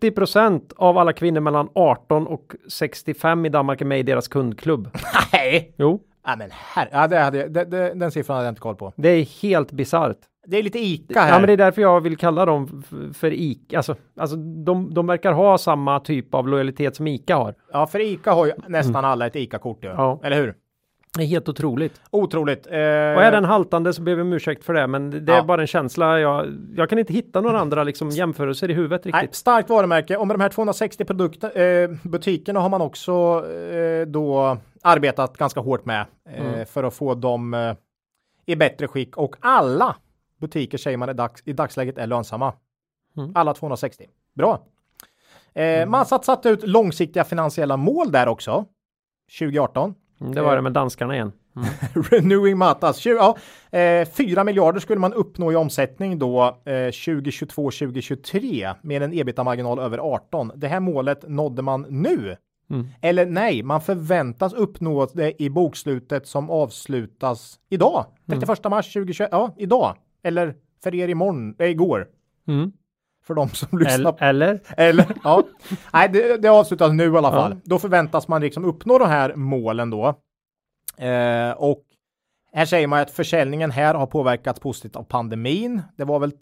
70% av alla kvinnor mellan 18 och 65 i Danmark är med i deras kundklubb. Nej. Jo, Ja, men här, ja, det hade, det, det, den siffran hade jag inte koll på. det är helt bisarrt. Det är lite Ica här. Ja, men det är därför jag vill kalla dem för ICA. Alltså, alltså de, de verkar ha samma typ av lojalitet som ICA har. Ja, för Ica har ju nästan alla ett Ica-kort ju. Ja. Eller hur? Det är helt otroligt. Otroligt. Eh, Och är den haltande så ber vi om ursäkt för det, men det är Ja. bara en känsla. Jag, jag kan inte hitta några andra liksom, jämförelser i huvudet Nej, riktigt. starkt varumärke och med de här 260 produkter, eh, butikerna har man också eh, då arbetat ganska hårt med eh, Mm. för att få dem eh, i bättre skick och alla butiker säger man i, dags, i dagsläget är lönsamma. Mm. Alla 260. Bra. Eh, Man satt, satt ut långsiktiga finansiella mål där också. 2018. Mm, Det var det med danskarna igen. (laughs) Renewing Matas. 20, ja, eh, 4 miljarder skulle man uppnå i omsättning då eh, 2022-2023 med en ebitda-marginal över 18. Det här målet nådde man nu. Mm. Eller nej, man förväntas uppnå det i bokslutet som avslutas idag. 31 mars 2021. Ja, idag. Eller för er imorgon, eh, igår. Mm. För de som (laughs) lyssnar. Eller, eller? Eller ja, (laughs) nej, det, det avslutas nu i alla fall. Ja. Då förväntas man liksom uppnå de här målen då. Eh, och här säger man att försäljningen här har påverkats positivt av pandemin. Det var väl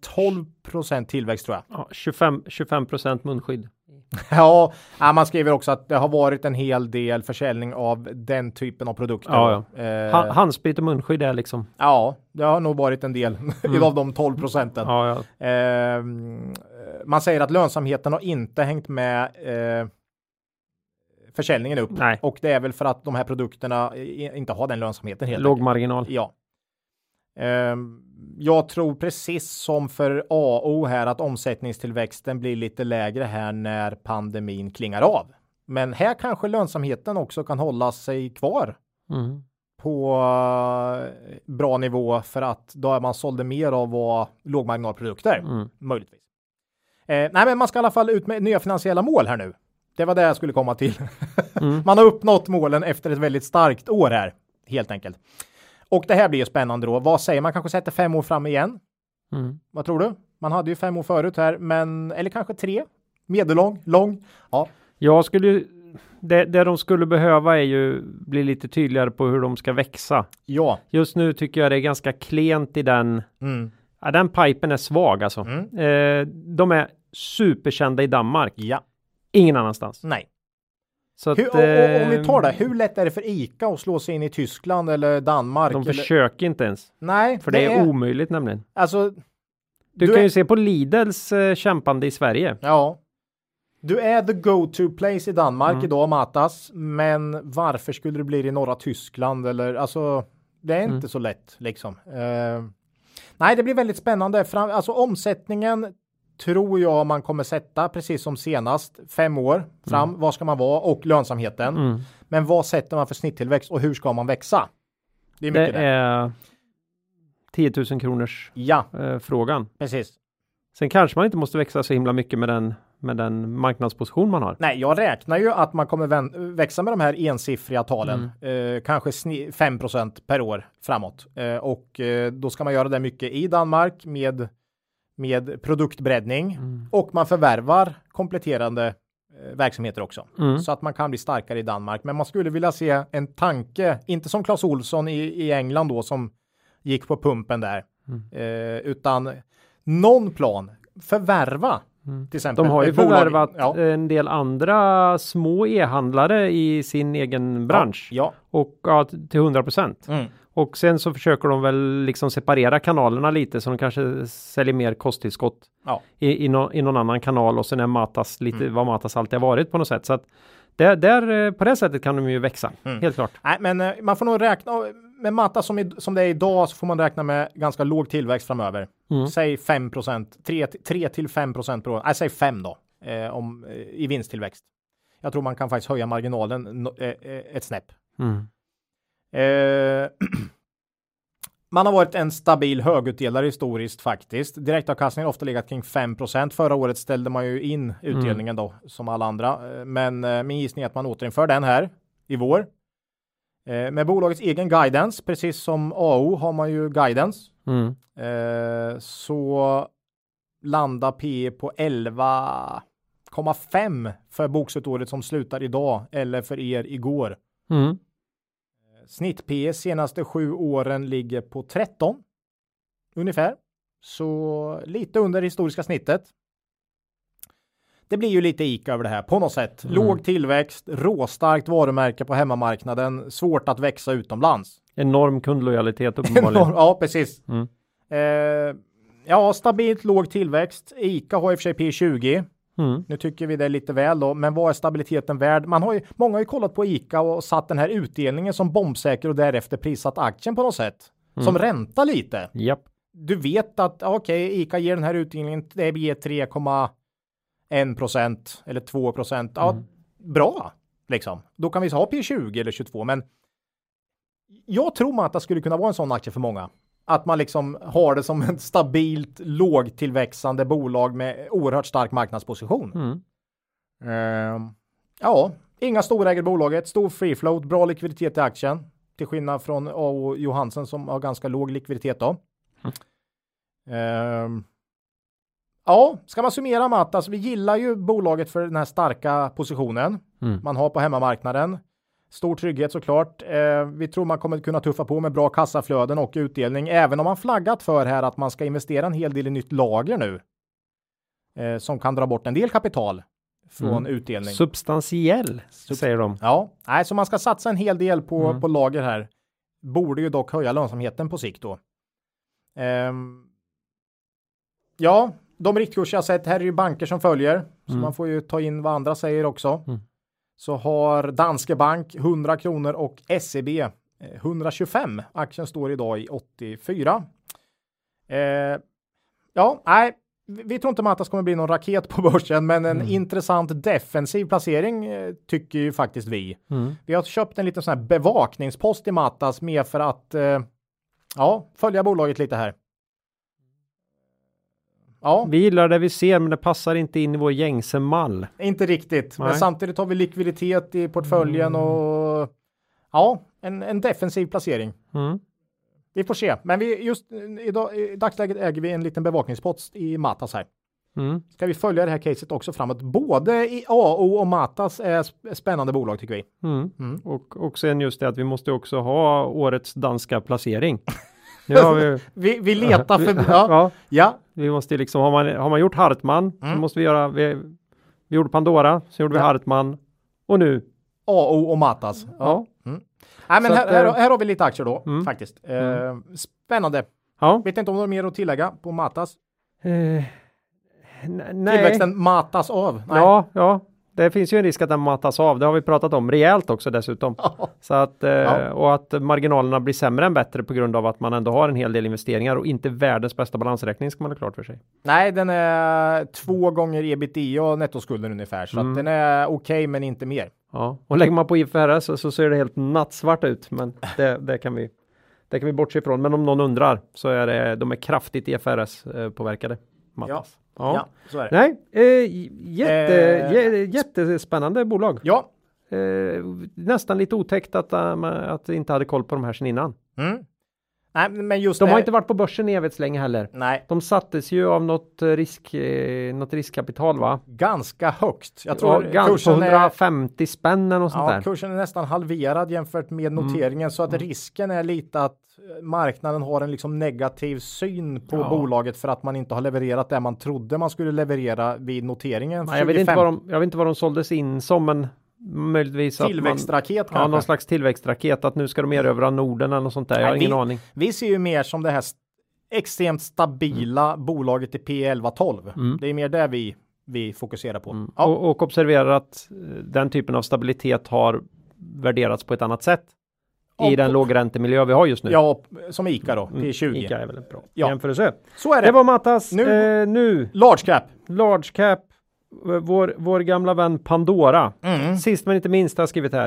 12% tillväxt tror jag. Ja, 25, 25 munskydd. (laughs) Ja, ja, man skriver också att det har varit en hel del försäljning av den typen av produkter. Ja, då. Eh, Ha, handsprit och munskydd är liksom. ja, det har nog varit en del av de 12 procenten. Ja, ja. Eh, man säger att lönsamheten har inte hängt med eh, försäljningen upp. Nej. Och det är väl för att de här produkterna inte har den lönsamheten helt Låg marginal. Ja. Ehm, jag tror precis som för AO här att omsättningstillväxten blir lite lägre här när pandemin klingar av. Men här kanske lönsamheten också kan hålla sig kvar Mm. på eh, bra nivå för att då är man sålde mer av vad lågmarginalprodukter Mm. möjligtvis. Eh, nej, men man ska i alla fall ut med nya finansiella mål här nu. Det var det jag skulle komma till. Mm. (laughs) man har uppnått målen efter ett väldigt starkt år här helt enkelt. Och det här blir ju spännande då. Vad säger man? Kanske sätter fem år fram igen. Mm. Vad tror du? Man hade ju fem år förut här, men eller kanske tre. Medellång, lång. Ja, Jag skulle ju- det, det de skulle behöva är ju bli lite tydligare på hur de ska växa. ja, Just nu tycker jag det är ganska klent i den. mm. Ja, den pipen är svag alltså. Mm. Eh, de är superkända i Danmark. ja, ingen annanstans. Nej. Så att, Hur, och, och, om vi eh, tar det, hur lätt är det för ICA att slå sig in i Tyskland eller Danmark? De eller? försöker inte ens. Nej, För det, är omöjligt nämligen. Alltså, Du, Du kan är- ju se på Lidls eh, kämpande i Sverige. ja. Du är the go-to place i Danmark Mm. idag, Matas. Men varför skulle det bli det i norra Tyskland eller alltså? Det är inte Mm. så lätt liksom. Eh, nej, det blir väldigt spännande. Fram, alltså omsättningen tror jag man kommer sätta precis som senast fem år fram. Vad ska man vara och lönsamheten. Mm. Men vad sätter man för snitttillväxt och hur ska man växa? Det är Det mycket det. är 10 000 kronors Ja, eh, frågan. precis. Sen kanske man inte måste växa så himla mycket med den, med den marknadsposition man har. Nej, jag räknar ju att man kommer växa med de här ensiffriga talen, Mm. eh, kanske sni- 5 per år framåt. Eh, och eh, då ska man göra det mycket i Danmark med, med produktbreddning Mm. och man förvärvar kompletterande eh, verksamheter också Mm. så att man kan bli starkare i Danmark. Men man skulle vilja se en tanke, inte som Clas Olsson i, i England då som gick på pumpen där, Mm. eh, utan någon plan förvärva till exempel. Mm. De har ju förvärvat Ja. en del andra små e-handlare i sin egen bransch. Ja. Och ja, till 100 procent. Mm. Och sen så försöker de väl liksom separera kanalerna lite så de kanske säljer mer kosttillskott Ja. i, i, nå- i någon annan kanal och sen är Matas lite Mm. vad Matas alltid har varit på något sätt. Så att där, där, eh, på det sättet kan de ju växa, Mm. helt klart. Nej, men eh, man får nog räkna med Matta som, i, som det är idag så får man räkna med ganska låg tillväxt framöver. Mm. Säg 5 3, 3 till 5 per år. Nej, säg 5 då eh, om, eh, i vinsttillväxt. Jag tror man kan faktiskt höja marginalen eh, eh, ett snäpp. Mm. Eh, (clears throat) man har varit en stabil högutdelare historiskt faktiskt. Direktavkastningen har ofta legat kring 5% Förra året ställde man ju in utdelningen då som alla andra. Eh, Men min gissning är att man återinför den här i vår. Eh, med bolagets egen guidance, precis som AO har man ju guidance. Mm. Eh, så landar P på 11,5 för bokslutsåret som slutar idag eller för er igår. Mm. Snitt P senaste sju åren ligger på 13 ungefär. Så lite under det historiska snittet. Det blir ju lite ICA över det här på något sätt. Mm. Låg tillväxt, råstarkt varumärke på hemmamarknaden, svårt att växa utomlands. Enorm kundlojalitet (laughs) uppenbarligen. Enorm, ja, precis. Mm. Eh, ja, stabilt låg tillväxt. ICA har i och för sig P20. Mm. Nu tycker vi det är lite väl då, men vad är stabiliteten värd? Man har ju, många har ju kollat på ICA och satt den här utdelningen som bombsäker och därefter prissatt aktien på något sätt. Mm. Som ränta lite. Yep. Du vet att okej, okay, ICA ger den här utdelningen, det ger 3, 1% eller 2%. Mm. Ja, bra liksom. Då kan vi ha P20 eller 22, men jag tror man att det skulle kunna vara en sån aktie för många. Att man liksom har det som ett stabilt lågtillväxande bolag med oerhört stark marknadsposition. Mm. Uh, ja, inga storägare i bolaget, stor free float, bra likviditet i aktien. Till skillnad från A.O. Johansen som har ganska låg likviditet då. Mm. Uh, ja, ska man summera Matt, alltså vi gillar ju bolaget för den här starka positionen Mm. man har på hemmamarknaden. Stor trygghet såklart. Eh, vi tror man kommer kunna tuffa på med bra kassaflöden och utdelning, även om man flaggat för här att man ska investera en hel del i nytt lager nu. Eh, som kan dra bort en del kapital från Mm. utdelning. Substantiell, Sub- säger de. Ja, nej, så man ska satsa en hel del på, Mm. på lager här. Borde ju dock höja lönsamheten på sikt då. Ehm, ja, de riktkurser jag sett, här är ju banker som följer, så Mm. man får ju ta in vad andra säger också. Mm. Så har Danske Bank 100 kronor och SEB eh, 125. Aktien står idag i 84. Eh, ja, nej, vi tror inte Matas kommer bli någon raket på (laughs) börsen, men en Mm. intressant defensiv placering eh, tycker ju faktiskt vi. Mm. Vi har köpt en liten sån här bevakningspost i Matas mer för att eh, ja, följa bolaget lite här. Ja, Vi gillar det vi ser, men det passar inte in i vår gängse mall. inte riktigt. Men Nej. samtidigt har vi likviditet i portföljen och ja, en, en defensiv placering. Mm. Vi får se, men vi just idag, i dagsläget äger vi en liten bevakningspost i Matas här. Mm. Ska vi följa det här caset också framåt? Både i AO och Matas är sp- spännande bolag tycker vi. Mm. Mm. Och, och sen just det att vi måste också ha årets danska placering. (laughs) Nu vi, Vi, vi letar för... Ja, (laughs) ja, vi måste liksom, har man, har man gjort Hartman, Mm. så måste vi göra, vi, Vi gjorde Pandora, sen gjorde vi Ja. Hartman och nu. AO och Matas. Ja. Nej, men Så här, att, här, eh, här har vi lite aktier då, Mm. faktiskt. Eh, spännande. Ja. Vet inte om du har mer att tillägga på Matas? Eh, nej. Tillväxten matas av. Nej. Ja, ja. Det finns ju en risk att den matas av. Det har vi pratat om rejält också dessutom. Så att, eh, Ja. Och att marginalerna blir sämre än bättre på grund av att man ändå har en hel del investeringar och inte världens bästa balansräkning ska man ha klart för sig. Nej, den är två gånger ebitda och nettoskulden ungefär. Så Mm. den är okej, men inte mer. Ja, och lägger man på IFRS så, så ser det helt nattsvart ut, men det, det kan vi det kan vi bortse ifrån. Men om någon undrar så är det, de är kraftigt IFRS Matas. Ja. Ja, så är det. Nej, eh, jätte, Eh, jä- jättespännande bolag. Ja. Eh, nästan lite otäckt att, um, att inte hade koll på de här sedan innan. Mm. Nej, men just De det. har inte varit på börsen evighetslänge heller. Nej, De sattes ju av något, eh, risk, eh, något riskkapital va? ganska högt. Jag Ja, tror på kursen är, 150 spänn eller något sånt ja, där. Mm. kursen är nästan halverad jämfört med noteringen så att risken är lite att eh, marknaden har en liksom negativ syn på Ja. bolaget för att man inte har levererat det man trodde man skulle leverera vid noteringen. Nej, jag, vet inte 25. vad de, jag vet inte vad de såldes in som, men möjligtvis att man, Tillväxtraket Ja, kanske. någon slags tillväxtraket, att nu ska de erövra Norden eller något sånt där. Jag har Nej, ingen vi- aning. Vi ser ju mer som det här extremt stabila bolaget i P1112. Mm. Det är mer det vi, vi fokuserar på. Mm. Ja. Och, och observerar att eh, den typen av stabilitet har värderats på ett annat sätt i Ja, den lågräntemiljö vi har just nu. ja, som ICA då, Mm. P20. Ica är väl en bra Ja. jämförelse. Så är det. Det var Mattas. Nu, eh, nu Large cap. large cap. Vår, vår gamla vän Pandora. Mm. Sist men inte minst har skrivit här.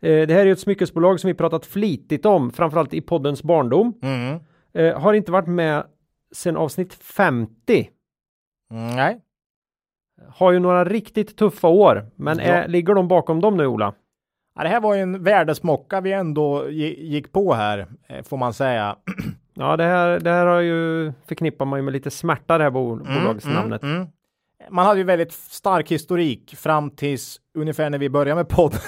Eh, det här är ju ett smyckesbolag som vi pratat flitigt om, framförallt i poddens barndom. Mm. Eh, har inte varit med sedan avsnitt 50. Nej. Har ju några riktigt tuffa år, men Ja. är, ligger de bakom dem nu Ola? Ja, det här var ju en värdesmocka vi ändå gi- gick på här, eh, får man säga. (clears throat) Ja, det här, det här har ju förknippar man ju med lite smärta det här bo, bolagsnamnet. Mm, mm. Man hade ju väldigt stark historik fram tills ungefär när vi började med podden.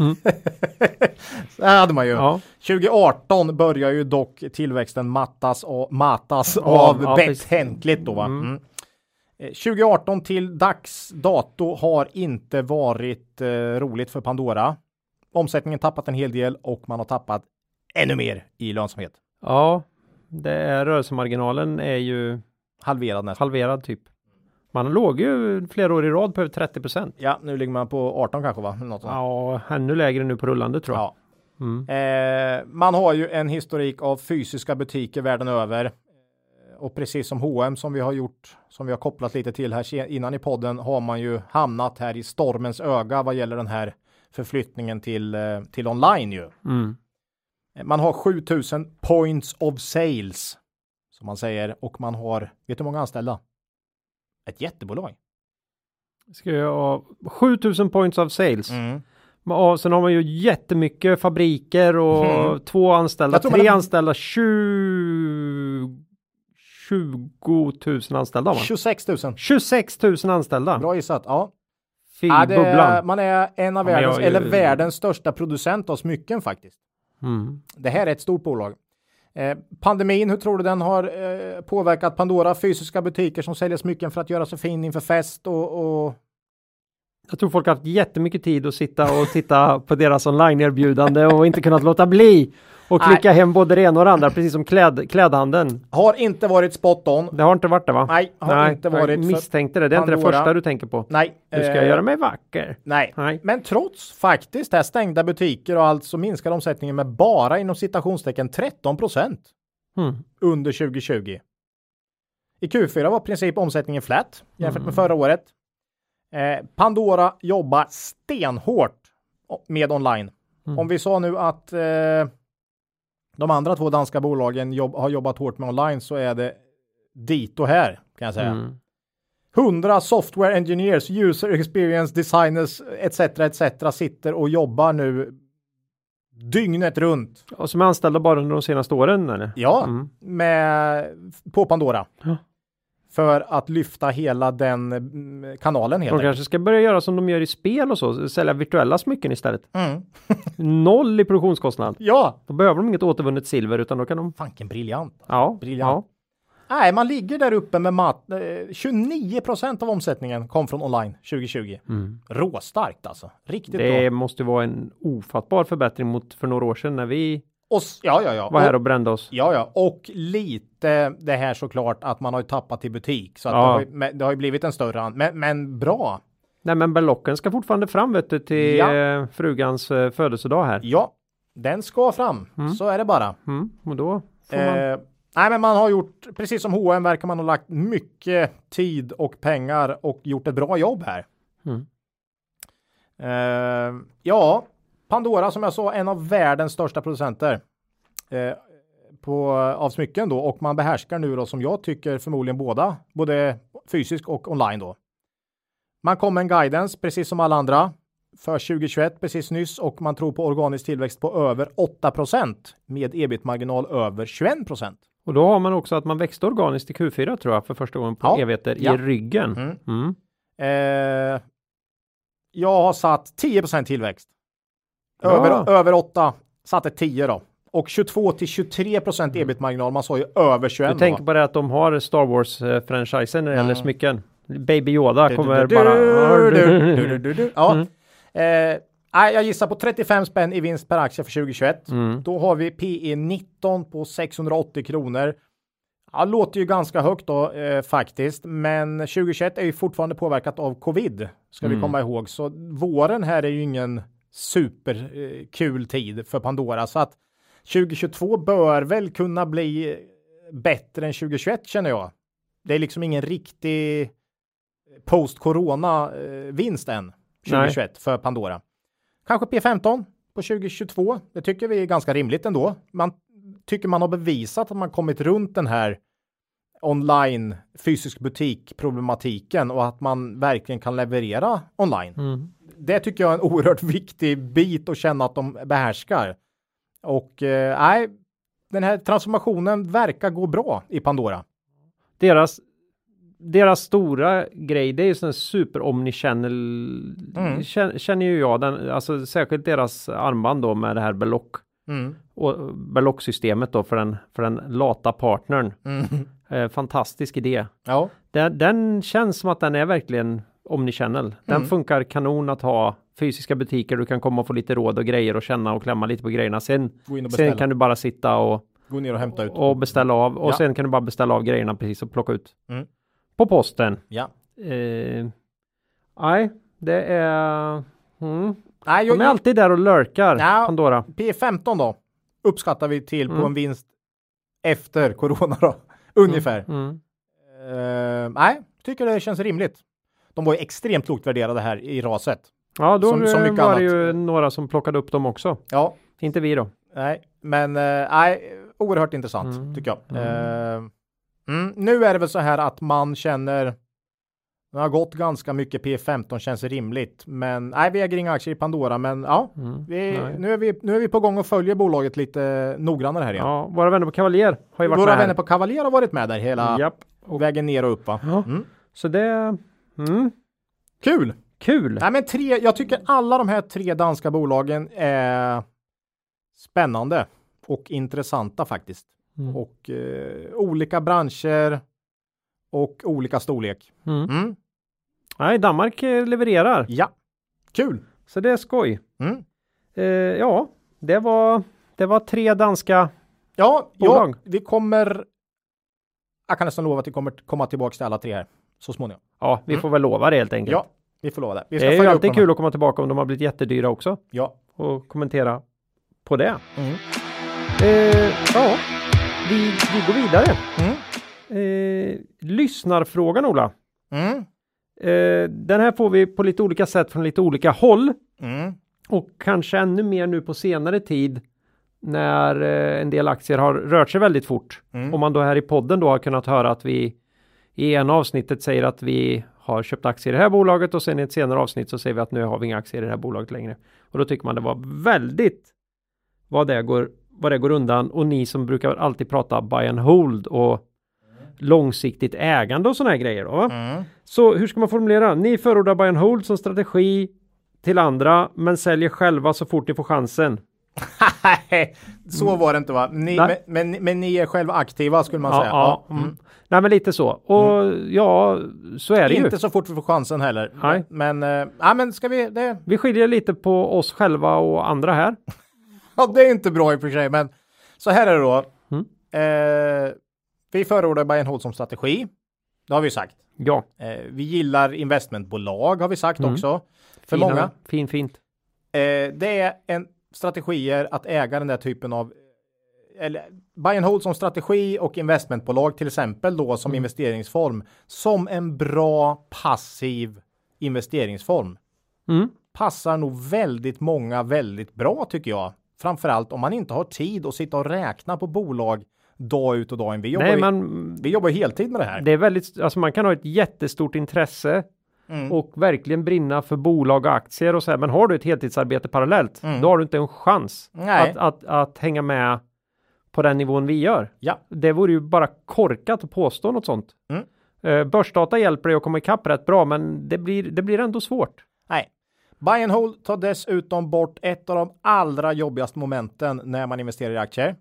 Mm. (laughs) det hade man ju. Ja, 2018 börjar ju dock tillväxten mattas och matas Ja, av ja, betänkligt då va. Mm. Mm. Eh, 2018 till dags dato har inte varit eh, roligt för Pandora. Omsättningen tappat en hel del och man har tappat ännu mer i lönsamhet. ja det är, rörelsemarginalen är ju Halverad nästan. halverad typ. Man låg ju flera år i rad på över 30 procent. Ja, nu ligger man på 18 kanske va? Något sånt. Ja, ännu lägre nu på rullande tror jag. Ja. Mm. Eh, man har ju en historik av fysiska butiker världen över. Eh, Och precis som H&M som vi har gjort, som vi har kopplat lite till här innan i podden, har man ju hamnat här i stormens öga vad gäller den här förflyttningen till, eh, till online ju. Mm. Eh, Man har 7000 points of sales, som man säger, och man har, vet du hur många anställda? Ett jättebolag. Ska jag ha 7000 points of sales. Mm. Och sen har man ju jättemycket fabriker och Mm. två anställda, tre man- anställda, 20, 20 000 anställda. Va? 26 000. 26 000 anställda. Bra gissat. Ja. Fy ja det, bubblan. man är en av Ja, världens, jag- eller världens största producent av smycken faktiskt. Mm. Det här är ett stort bolag. Eh, pandemin, hur tror du den har eh, påverkat Pandora? Fysiska butiker som säljer smycken för att göra sig fin inför fest och, och Jag tror folk har haft jättemycket tid att sitta och titta på deras online-erbjudande och inte kunnat låta bli och Nej. klicka hem både det ena och det andra, precis som kläd, klädhandeln. har inte varit spot on. Det har inte varit det va? Nej, har inte varit Jag misstänkte det. Det är inte det Pandora. första du tänker på. Nej. Nu ska eh, jag göra mig vacker. Nej. Nej. Men trots faktiskt här stängda butiker och allt så minskar omsättningen med bara inom citationstecken 13 procent Mm. under 2020. I Q4 var i princip omsättningen flat jämfört Mm. med förra året. Eh, Pandora jobbar stenhårt med online. Mm. Om vi sa nu att eh, de andra två danska bolagen jobb, har jobbat hårt med online så är det dito här kan jag säga. Mm. 100 software engineers, user experience designers etc. etc. sitter och jobbar nu dygnet runt. Och som är anställda bara under de senaste åren eller? Ja, Mm. med, på Pandora. Ja. För att lyfta hela den mm, kanalen helt De kanske ska börja göra som de gör i spel och så, sälja virtuella smycken istället. Mm. (laughs) Noll i produktionskostnad. Ja, Då behöver de inget återvunnet silver utan då kan de, fanken briljant. ja, Briljant. Nej, man ligger där uppe med mat. Eh, 29 procent av omsättningen kom från online 2020. Råstarkt alltså. Riktigt Mm. Det bra. måste vara en ofattbar förbättring mot för några år sedan när vi Och, ja, ja, ja. var här och, brände oss. ja, ja. Och lite det här såklart att man har ju tappat i butik. Så att Ja. det, har ju, det har ju blivit en större. Men, men bra. Nej, men berlocken ska fortfarande fram vet du, till Ja. eh, frugans eh, födelsedag här. Ja, den ska fram. Så är det bara. Mm, och då får man... Eh, nej, men man har gjort, precis som H&M verkar man ha lagt mycket tid och pengar och gjort ett bra jobb här. Mm. Eh, ja, Pandora som jag sa, en av världens största producenter eh, på, av smycken då och man behärskar nu då som jag tycker förmodligen båda, både fysisk och online då. Man kom med en guidance precis som alla andra för 2021 precis nyss och man tror på organisk tillväxt på över 8 med ebit-marginal över 21% Och då har man också att man växte organiskt i Q4 tror jag för första gången på Ja. evigheter Ja. i ryggen. Mm. Mm. Eh, jag har satt 10% tillväxt. Över, över 8 satte 10 då. Och 22 till 23 procent ebit-marginal. Man sa ju över 21. Du tänker på det att de har Star Wars-franchisen när det gäller Mm. smycken. Baby Yoda kommer bara... (laughs) Ja. Mm. Nej, jag gissar på 35 spänn i vinst per aktie för 2021. Mm. Då har vi PE 19 på 680 kronor. Ja, låter ju ganska högt då eh, faktiskt, men 2021 är ju fortfarande påverkat av covid ska vi Mm. komma ihåg. Så våren här är ju ingen superkul kul tid för Pandora så att 2022 bör väl kunna bli bättre än 2021 känner jag. Det är liksom ingen riktig post corona eh, vinst än 2021 för Pandora. Kanske P15 på 2022. Det tycker vi är ganska rimligt ändå. Man tycker man har bevisat att man kommit runt den här online fysisk butik problematiken och att man verkligen kan leverera online. Mm. Det tycker jag är en oerhört viktig bit att känna att de behärskar. Och eh, nej, den här transformationen verkar gå bra i Pandora. Deras, deras stora grej, det är ju sån super omnichannel. Mm. Känner, känner ju jag, den, alltså särskilt deras armband då med det här belock Mm. och belocksystemet då för den, för den lata partnern. Mm. Eh, fantastisk idé. Ja, Den, den känns som att den är verkligen omnichannel. Den Mm. funkar kanon att ha fysiska butiker. Du kan komma och få lite råd och grejer och känna och klämma lite på grejerna. Sen, sen kan du bara sitta och, Gå ner och hämta ut. och beställa av och Ja. sen kan du bara beställa av grejerna precis och plocka ut Mm. på posten. Ja. Eh, nej, det är... Mm. Nej, jag, De är alltid där och lurkar, Ja. Pandora. P15 då uppskattar vi till på Mm. en vinst efter corona då. Ungefär. Mm. Eh, nej, tycker det känns rimligt. De var ju extremt lågt värderade här i raset. Ja, då Som- som var det annat. ju några som plockade upp dem också. Ja, Inte vi då. nej, men eh, nej, oerhört intressant Mm, tycker jag. mm. Mm, nu är det väl så här att man känner det har gått ganska mycket P15 känns rimligt, men nej, vi äger inga aktier i Pandora, men ja, Mm. vi, nu, är vi, nu är vi på gång och följer bolaget lite noggrannare här igen. Ja, våra vänner på Cavalier har ju varit Våra med vänner här. på Cavalier har varit med där hela Japp. vägen ner och upp va? Ja. Mm. Så det... Mm. Kul! Kul! Nej, men tre, jag tycker alla de här tre danska bolagen är spännande och intressanta faktiskt. Mm. Och eh, olika branscher och olika storlek. Mm. Mm. Nej, Danmark eh, levererar. Ja, kul! Så det är skoj. Mm. Eh, ja, det var, det var tre danska... Ja, ja, Bolag. vi kommer. Jag kan nästan lova att vi kommer komma tillbaka till alla tre här så småningom. Ja, vi Mm. får väl lova det helt enkelt. Ja, vi får lova det. Vi det är ju alltid kul att komma tillbaka om de har blivit jättedyra också Ja. och kommentera på det. Mm. Eh, ja, vi, vi går vidare. Eh, lyssnarfrågan Ola. Mm. Eh, den här får vi på lite olika sätt från lite olika håll Mm. och kanske ännu mer nu på senare tid när eh, en del aktier har rört sig väldigt fort. Mm. Om man då här i podden då har kunnat höra att vi i ena avsnittet säger att vi har köpt aktier i det här bolaget och sen i ett senare avsnitt så säger vi att nu har vi inga aktier i det här bolaget längre. Och då tycker man det var väldigt vad det går, vad det går undan och ni som brukar alltid prata buy and hold och långsiktigt ägande och sådana här grejer. Då? Mm. Så hur ska man formulera? Ni förordar buy and hold som strategi till andra men säljer själva så fort ni får chansen. Nej, (laughs) så var det inte va? Ni, men, men, men ni är själva aktiva skulle man Ja, säga. ja, mm. Nej, men lite så. Och ja, så är det ju. Inte så fort vi får chansen heller. Nej. Men, eh, ja men ska vi, det, Vi skiljer lite på oss själva och andra här. (laughs) ja, det är inte bra i och för sig, men så här är det då. Mm. Eh, vi förordar buy and hold som strategi. Det har vi sagt. Ja, Eh, vi gillar investmentbolag har vi sagt Mm. också. För fina, många. Fin, fint. Eh, det är en strategier att äga den där typen av eller buy and hold som strategi och investmentbolag till exempel då som investeringsform som en bra passiv investeringsform. Mm. Passar nog väldigt många väldigt bra tycker jag. Framförallt om man inte har tid att sitta och räkna på bolag dag ut och dag in. Vi jobbar, Nej, ju, vi jobbar heltid med det här. det är väldigt, alltså man kan ha ett jättestort intresse Mm. och verkligen brinna för bolag och aktier och så här. Men har du ett heltidsarbete parallellt, Mm. då har du inte en chans att, att, att hänga med på den nivån vi gör. Ja. Det vore ju bara korkat att påstå något sånt. Mm. Eh, börsdata hjälper dig att komma ikapp rätt bra, men det blir, det blir ändå svårt. Nej. Buy and hold tar dessutom bort ett av de allra jobbigaste momenten när man investerar i aktier.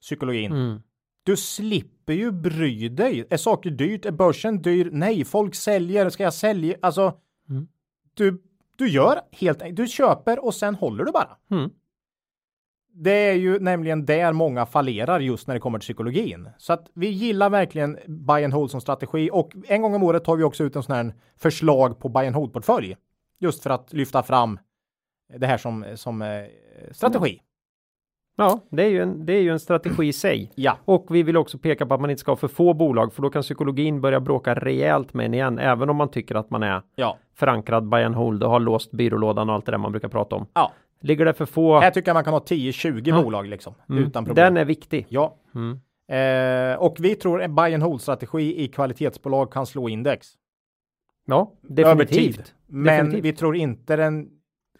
Psykologin. Mm. Du slipper ju bry dig. Är saker dyrt? Är börsen dyr? Nej, folk säljer. Ska jag sälja? Alltså, Mm. du, du gör helt enkelt. Du köper och sen håller du bara. Mm. Det är ju nämligen där många fallerar just när det kommer till psykologin. Så att vi gillar verkligen buy and hold som strategi och en gång om året tar vi också ut en sån här förslag på buy and hold portfölj. Just för att lyfta fram det här som, som eh, strategi. Ja, det är, ju en, det är ju en strategi i sig. (clears throat) Ja, Och vi vill också peka på att man inte ska ha för få bolag, för då kan psykologin börja bråka rejält med en igen, även om man tycker att man är ja, förankrad by and hold och har låst byrålådan och allt det där man brukar prata om. ja. Ligger det för få? Här tycker jag man kan ha 10-20 Ja. bolag liksom Mm. utan problem. Den är viktig. Ja, Mm. eh, och vi tror en buy and hold strategi i kvalitetsbolag kan slå index. Ja, Över definitivt. tid. Men Definitivt. vi tror inte den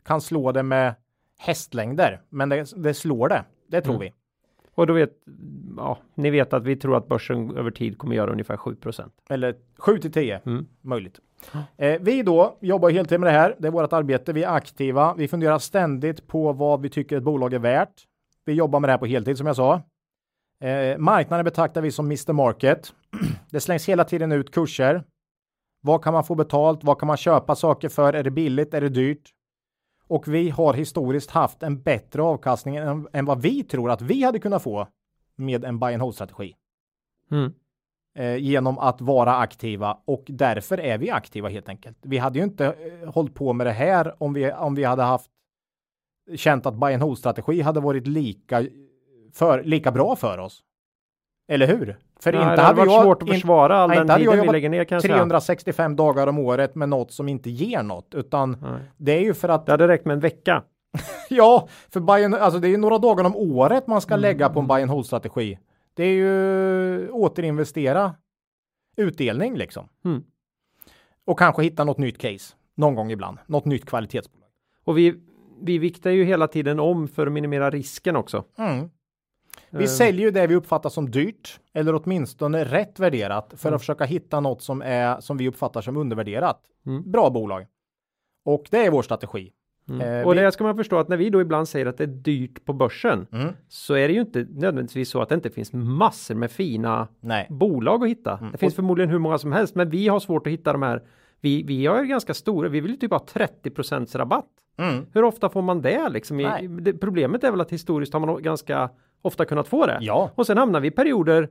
kan slå det med hästlängder. Men det, det slår det. Det tror Mm. vi. Och då vet, ja, ni vet att vi tror att börsen över tid kommer göra ungefär 7% Eller 7 till 10 Mm. möjligt. Eh, vi då jobbar heltid med det här. Det är vårt arbete. Vi är aktiva. Vi funderar ständigt på vad vi tycker ett bolag är värt. Vi jobbar med det här på heltid som jag sa. Eh, marknaden betraktar vi som Mr Market. (clears throat) det slängs hela tiden ut kurser. Vad kan man få betalt? Vad kan man köpa saker för? Är det billigt? Är det dyrt? Och vi har historiskt haft en bättre avkastning än, än vad vi tror att vi hade kunnat få med en buy and hold strategi Mm. eh, genom att vara aktiva och därför är vi aktiva helt enkelt. Vi hade ju inte eh, hållit på med det här om vi, om vi hade haft känt att buy and hold strategi hade varit lika, för, lika bra för oss. Eller hur? För Ja, inte det hade varit jag, svårt att försvara all Nej, den tiden vi lägger ner kan jag säga. 365 dagar om året med något som inte ger något, utan Nej. det är ju för att Det hade räckt med en vecka. (laughs) Ja, för and, alltså det är ju några dagar om året man ska Mm, lägga på en buy and hold strategi. Det är ju återinvestera utdelning liksom. Mm. Och kanske hitta något nytt case någon gång ibland, något nytt kvalitetsbolag. Och vi, vi viktar ju hela tiden om för att minimera risken också. Mm. Vi Eh, säljer ju det vi uppfattar som dyrt eller åtminstone rätt värderat för Mm. att försöka hitta något som är som vi uppfattar som undervärderat. Mm. Bra bolag. Och det är vår strategi. Mm. Eh, och vi- det ska man förstå att när vi då ibland säger att det är dyrt på börsen Mm. så är det ju inte nödvändigtvis så att det inte finns massor med fina Nej. bolag att hitta. Mm. Det finns Och- förmodligen hur många som helst, men vi har svårt att hitta de här. Vi, vi har ju ganska stora, vi vill ju typ ha 30 rabatt. Mm. Hur ofta får man det liksom? I, det, problemet är väl att historiskt har man ganska ofta kunnat få det. Ja. Och sen hamnar vi i perioder,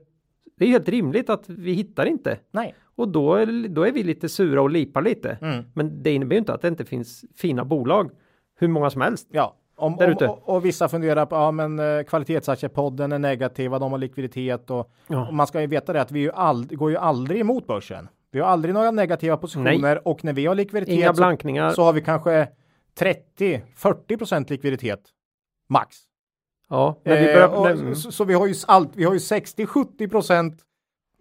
det är helt rimligt att vi hittar inte. Nej. Och då, är- då är vi lite sura och lipar lite. Mm. Men det innebär ju inte att det inte finns fina bolag, hur många som helst. Ja, om, om, och, och vissa funderar på, ja men eh, kvalitetsaktiepodden är negativa, de har likviditet och, Ja. och man ska ju veta det att vi ju ald, går ju aldrig emot börsen. Vi har aldrig några negativa positioner och när vi har likviditet Inga så, så har vi kanske 30-40 procent likviditet max. Ja, när vi Eh, börjar, och, när, så, så vi har ju allt, vi har ju 60-70 procent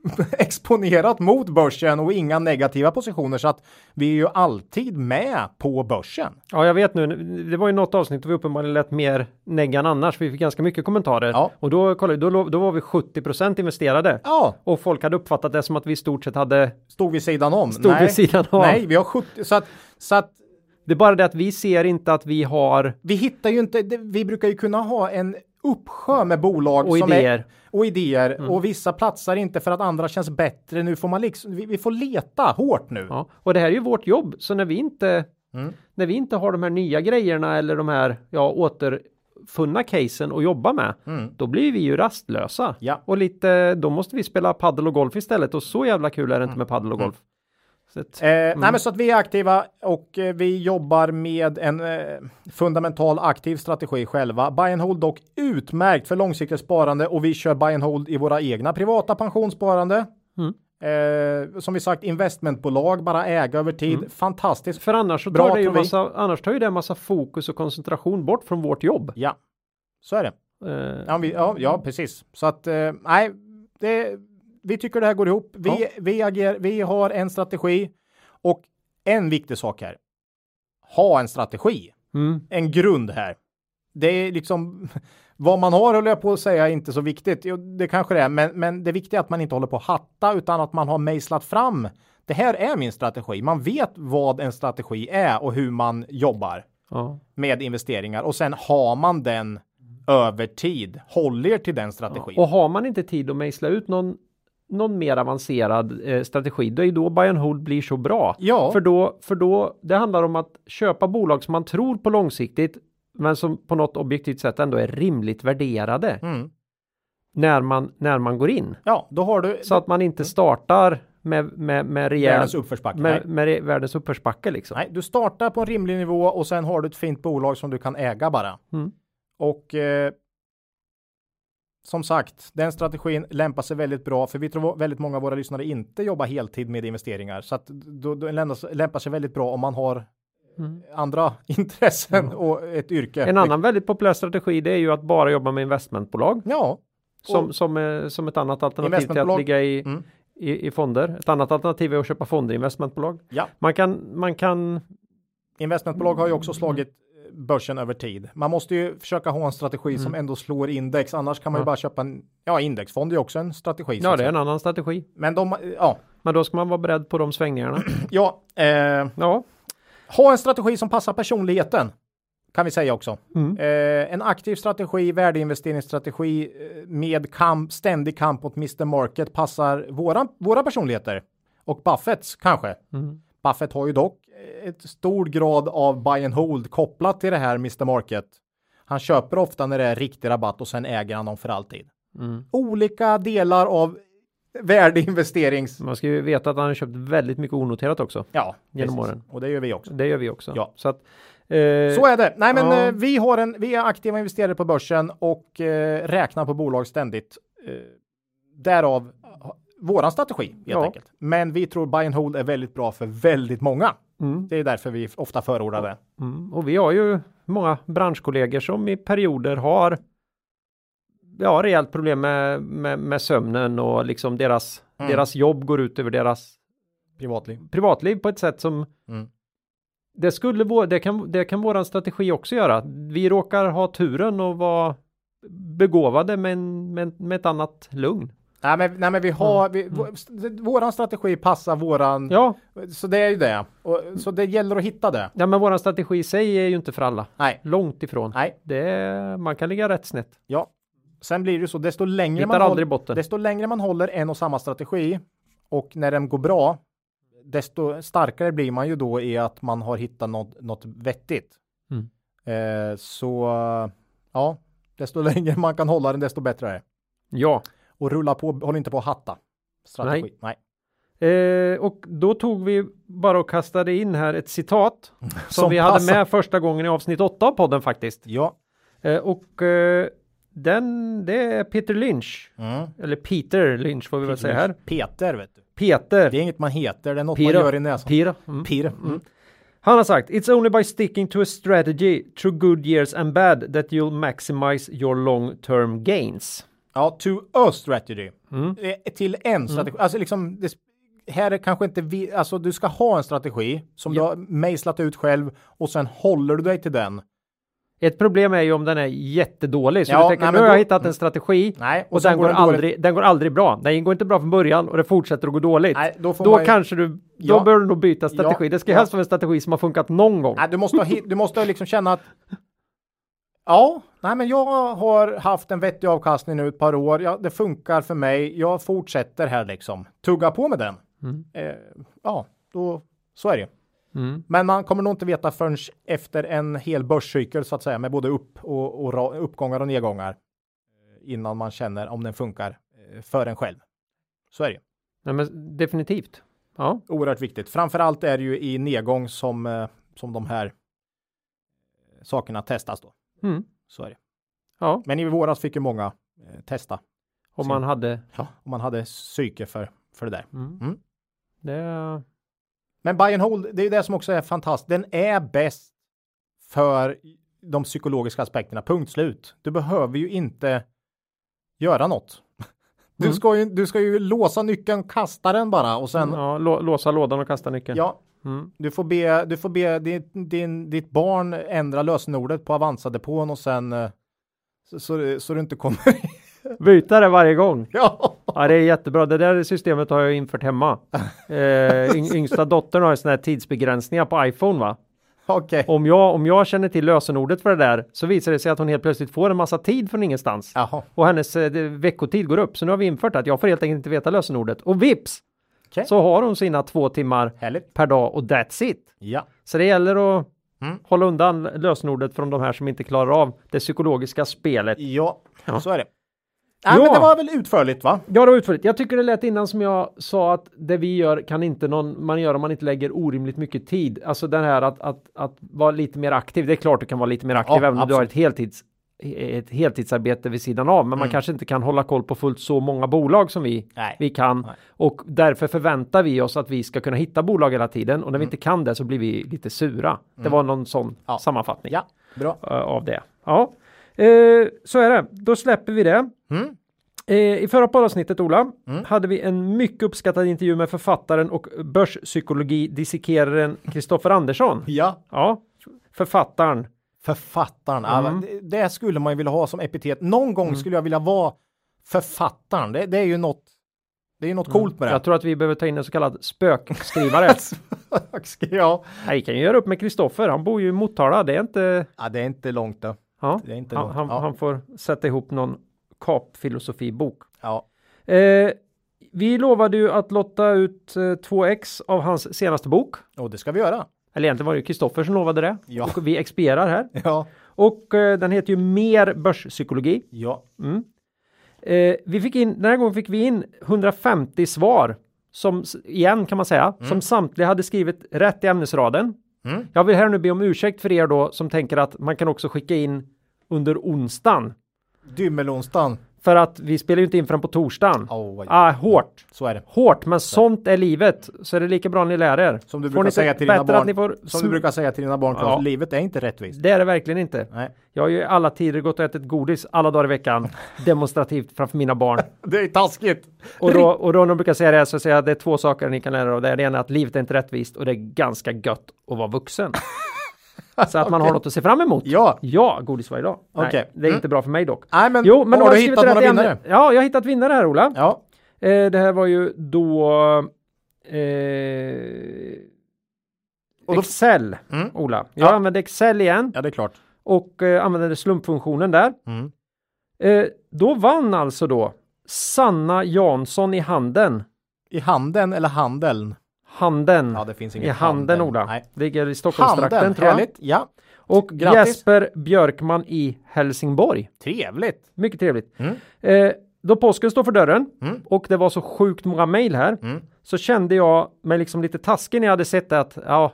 (laughs) exponerat mot börsen och inga negativa positioner så att vi är ju alltid med på börsen. ja, jag vet nu. Det var ju något avsnitt där vi uppenbarligen lät mer negg än annars. Vi fick ganska mycket kommentarer Ja. och då kollade då, då, då var vi 70% investerade. Ja, Och folk hade uppfattat det som att vi i stort sett hade stod vid sidan om. stod Nej. vid sidan av. Nej, vi har 70 så att, så att Det är bara det att vi ser inte att vi har Vi hittar ju inte, vi brukar ju kunna ha en uppsjö med bolag och som idéer. Mm. Är, och idéer och vissa platsar inte för att andra känns bättre. Nu får man liksom, vi, vi får leta hårt nu. Ja, och det här är ju vårt jobb, så när vi inte Mm. när vi inte har de här nya grejerna eller de här ja, återfunna casen att jobba med, då blir vi ju rastlösa. Mm. Ja. Och lite, då måste vi spela paddel och golf istället och så jävla kul är det Mm. inte med paddel och golf. Så att, Eh, Nej, men så att vi är aktiva och eh, vi jobbar med en eh, fundamental aktiv strategi själva. Buy and hold dock utmärkt för långsiktigt sparande och vi kör buy and hold i våra egna privata pensionssparande. Eh, som vi sagt, investmentbolag, bara äga över tid. Fantastiskt. För annars så Bra, tar det ju massa, annars tar ju det en massa fokus och koncentration bort från vårt jobb. Ja, så är det. Eh, Ja, vi, ja, ja precis. Så att eh, nej, det, vi tycker det här går ihop. Vi, Ja. vi, agerar, vi har en strategi och en viktig sak här. Ha en strategi. mm, En grund här. Det är liksom (laughs) vad man har håller jag på att säga är inte så viktigt. Jo, det kanske det är, men, men det viktiga är att man inte håller på att hatta utan att man har mejslat fram. Det här är min strategi. Man vet vad en strategi är och hur man jobbar ja. med investeringar och sen har man den över tid. Håll er till den strategin. Och har man inte tid att mejsla ut någon någon mer avancerad eh, strategi, då är då buy and hold blir så bra. Ja. För då, för då, det handlar om att köpa bolag som man tror på långsiktigt, men som på något objektivt sätt ändå är rimligt värderade Mm. när, man, när man går in. Ja, då har du Så att man inte startar med, med, med rejäl, världens uppförsbacke. Med, med re- världens uppförsbacke liksom. Nej, du startar på en rimlig nivå och sen har du ett fint bolag som du kan äga bara. Mm. Och eh, som sagt, den strategin lämpar sig väldigt bra för vi tror väldigt många av våra lyssnare inte jobbar heltid med investeringar så att då, då lämpar, sig väldigt bra om man har Mm. andra (laughs) intressen och ett yrke. En annan väldigt populär strategi det är ju att bara jobba med investmentbolag Ja, som, som, eh, som ett annat alternativ till att ligga i, Mm. i, i fonder. Ett annat alternativ är att köpa fonder i investmentbolag. ja. Man kan, man kan Investmentbolag har ju också slagit eh, börsen över tid. Man måste ju försöka ha en strategi som ändå slår index, annars kan man ju Ja. bara köpa en ja, indexfond är ju också en strategi. ja det är en annan strategi. Men de, ja, Men då ska man vara beredd på de svängningarna. (clears throat) ja, eh, Ja, ha en strategi som passar personligheten. Kan vi säga också. Mm. Eh, en aktiv strategi, värdeinvesteringsstrategi eh, med kamp, ständig kamp mot Mr. Market passar våra, våra personligheter. Och Buffetts kanske. Mm. Buffett har ju dock ett stor grad av buy and hold kopplat till det här Mr. Market. Han köper ofta när det är riktig rabatt och sen äger han dem för alltid. Mm. Olika delar av värdeinvesterings... man ska ju veta att han har köpt väldigt mycket onoterat också. Ja, Genom precis. åren. Och det gör vi också. Det gör vi också. Ja. Så att, eh, Så är det. Nej, men Ja. eh, vi har en. Vi är aktiva investerare på börsen och eh, räknar på bolag ständigt. Eh, därav våran strategi helt Ja. enkelt. Men vi tror buy and hold är väldigt bra för väldigt många. Mm, Det är därför vi ofta förordar det. mm. Och vi har ju många branschkollegor som i perioder har ja, rejält problem med, med, med sömnen och liksom deras, Mm. deras jobb går ut över deras Privatliv. privatliv på ett sätt som Mm. det skulle vara, det kan, det kan våran strategi också göra. Vi råkar ha turen och vara begåvade med, en, med, med ett annat lugn. Nej, men, nej, men vi har. Vi, vå- Våran strategi passar våran. Mm. Ja, Så det är ju det. Och, så det gäller att hitta det. ja men våran strategi i sig är ju inte för alla. Nej, Långt ifrån. nej, Det man kan ligga rätt snett. ja. Sen blir det ju så. Desto längre Hittar man håller, botten. desto längre man håller en och samma strategi och när den går bra, desto starkare blir man ju då i att man har hittat något, något vettigt. Mm. Eh, så ja, desto (laughs) längre man kan hålla den, desto bättre är det. Ja. Och rulla på, håll inte på att hatta. Strategi. Nej. Eh, och då tog vi bara och kastade in här ett citat (laughs) som, Som vi hade passar. med första gången i avsnitt 8 av podden faktiskt. Ja. Eh, och eh, den, det är Peter Lynch. Mm. Eller Peter Lynch får vi väl säga här. Peter, vet du. Peter. Det är inget man heter, det är något Pira. man gör i näsan. Pira. Mm. Peter. Mm. Han har sagt It's only by sticking to a strategy through good years and bad that you'll maximize your long term gains. Ja, to a strategy. Mm. Till en strategi. Alltså liksom, det, här är kanske inte vi, alltså du ska ha en strategi som Ja. du har mejslat ut själv och sen håller du dig till den. Ett problem är ju om den är jättedålig. Så Ja, du tänker, nej, nu har jag hittat en strategi Nej, och, sen den, går dåligt. aldrig, den går aldrig bra. Den går inte bra från början och det fortsätter att gå dåligt. Nej, då då ju- kanske du, då Ja. bör du nog byta strategi. Ja, Det ska ja. helst vara en strategi som har funkat någon gång. Nej, du måste, ha, du måste liksom känna att Ja, nej men jag har haft en vettig avkastning nu ett par år. Ja, det funkar för mig. Jag fortsätter här liksom. Tugga på med den. Mm. Eh, ja, då så är det. Mm. Men man kommer nog inte veta förrän efter en hel börscykel så att säga med både upp och, och uppgångar och nedgångar eh, innan man känner om den funkar eh, för en själv. Så är det. Nej, men definitivt. Ja. Oerhört viktigt. Framförallt är det ju i nedgång som, eh, som de här sakerna testas då. Mm. Så är det. ja, Men i våras fick ju många eh, testa om man hade. ja. om man hade psyke för, för det där. Mm. Mm. Det, Men buy and hold, det är ju det som också är fantastiskt. Den är bäst för de psykologiska aspekterna. Punkt slut. Du behöver ju inte göra något. (laughs) Du, Mm. ska ju, du ska ju låsa nyckeln, kasta den bara och sen ja, lå, låsa lådan och kasta nyckeln. ja, Mm. du får be, du får be din, din, ditt barn ändra lösenordet på Avanza-depån och sen eh, så, så, så du inte kommer. (laughs) Byta det varje gång. (laughs) ja, Ja, det är jättebra. Det där systemet har jag infört hemma. (laughs) Eh, yng, yngsta dottern har ju såna här tidsbegränsningar på iPhone va? okej. Om jag, om jag känner till lösenordet för det där så visar det sig att hon helt plötsligt får en massa tid från ingenstans. Jaha, Och hennes eh, veckotid går upp. Så nu har vi infört att jag får helt enkelt inte veta lösenordet. Och vips! Okej. Så har hon sina två timmar härligt. per dag och that's it. Ja, Så det gäller att Mm. hålla undan lösenordet från de här som inte klarar av det psykologiska spelet. ja, Ja. så är det. Nej, Ja. men det var väl utförligt va? Ja, det var utförligt. Jag tycker det lät innan som jag sa att det vi gör kan inte någon man göra om man inte lägger orimligt mycket tid. Alltså den här att, att, att vara lite mer aktiv. Det är klart du kan vara lite mer aktiv Ja, även om du har ett heltids ett heltidsarbete vid sidan av, men man Mm. kanske inte kan hålla koll på fullt så många bolag som vi, Nej. vi kan. Nej. Och därför förväntar vi oss att vi ska kunna hitta bolag hela tiden och när vi inte kan det så blir vi lite sura. Det var någon sån Mm. Ja. sammanfattning Ja, bra. eh, av det. Ja, eh, så är det. Då släpper vi det. Mm. Eh, I förra poddavsnittet Ola Mm. hade vi en mycket uppskattad intervju med författaren och börspsykologi-dissekeraren Kristoffer Andersson. Ja, Ja, författaren. Författaren. Mm. det, det skulle man ju vilja ha som epitet. Någon gång Mm. skulle jag vilja vara författaren. Det, det är ju något. Det är ju något coolt med det. Jag tror att vi behöver ta in en så kallad spökskrivare. (laughs) ja. Nej, kan ju göra upp med Kristoffer. Han bor ju i Motala. Det är inte... ja, det är inte långt då. Ja, Det är inte han, långt. han, Ja. han får sätta ihop någon kapfilosofibok. Ja, Eh, vi lovade ju att lotta ut eh, 2x av hans senaste bok. och det ska vi göra. Eller egentligen var det ju Kristoffer som lovade det. Ja. Och vi expierar här. Ja, Och eh, den heter ju Mer börspsykologi. ja, Mm. Eh, vi fick in, den här gången fick vi in 150 svar. Som, igen kan man säga, som samtliga hade skrivit rätt i ämnesraden. Mm. Jag vill här nu be om ursäkt för er då som tänker att man kan också skicka in under onsdagen. Dymmelonsdagen. För att vi spelar ju inte in förrän på torsdagen. Oh, Ah, hårt. Så är det. Hårt, men sånt är livet. Så är det lika bra ni lär er. Som du brukar säga till dina barn. Får Som du brukar säga till dina barn, Ja. livet är inte rättvist. Det är det verkligen inte. Nej, Jag har ju alla tider gått och ätit godis alla dagar i veckan (laughs) demonstrativt framför mina barn. (laughs) det är taskigt. Och då, och då när de brukar säga det så säger jag att det är två saker ni kan lära er av det. Det ena är att livet är inte rättvist och det är ganska gött att vara vuxen. (laughs) (laughs) Så att man har något att se fram emot. Ja. Ja, godis varje dag. Nej, Okej. det är Mm. inte bra för mig dock. Nej, men, Jo, men har du hittat några vinnare? Ja, jag har hittat vinnare här Ola. Ja, Eh, det här var ju då eh, då- Excel, Mm. Ola. Jag Ja. använde Excel igen ja, det är klart. och eh, använde slumpfunktionen där. Mm. Eh, då vann alltså då Sanna Jansson i handen. I handen eller handeln? Handen. Ja, det finns I inget handen Ola. Nej. Ligger i Stockholmstrakten Handen, tror jag. härligt. Ja, Och Grattis. Jesper Björkman i Helsingborg. trevligt. Mycket trevligt. Mm. Eh, då påsken står för dörren Mm. och det var så sjukt många mejl här Mm. så kände jag mig liksom lite taskig när jag hade sett att ja,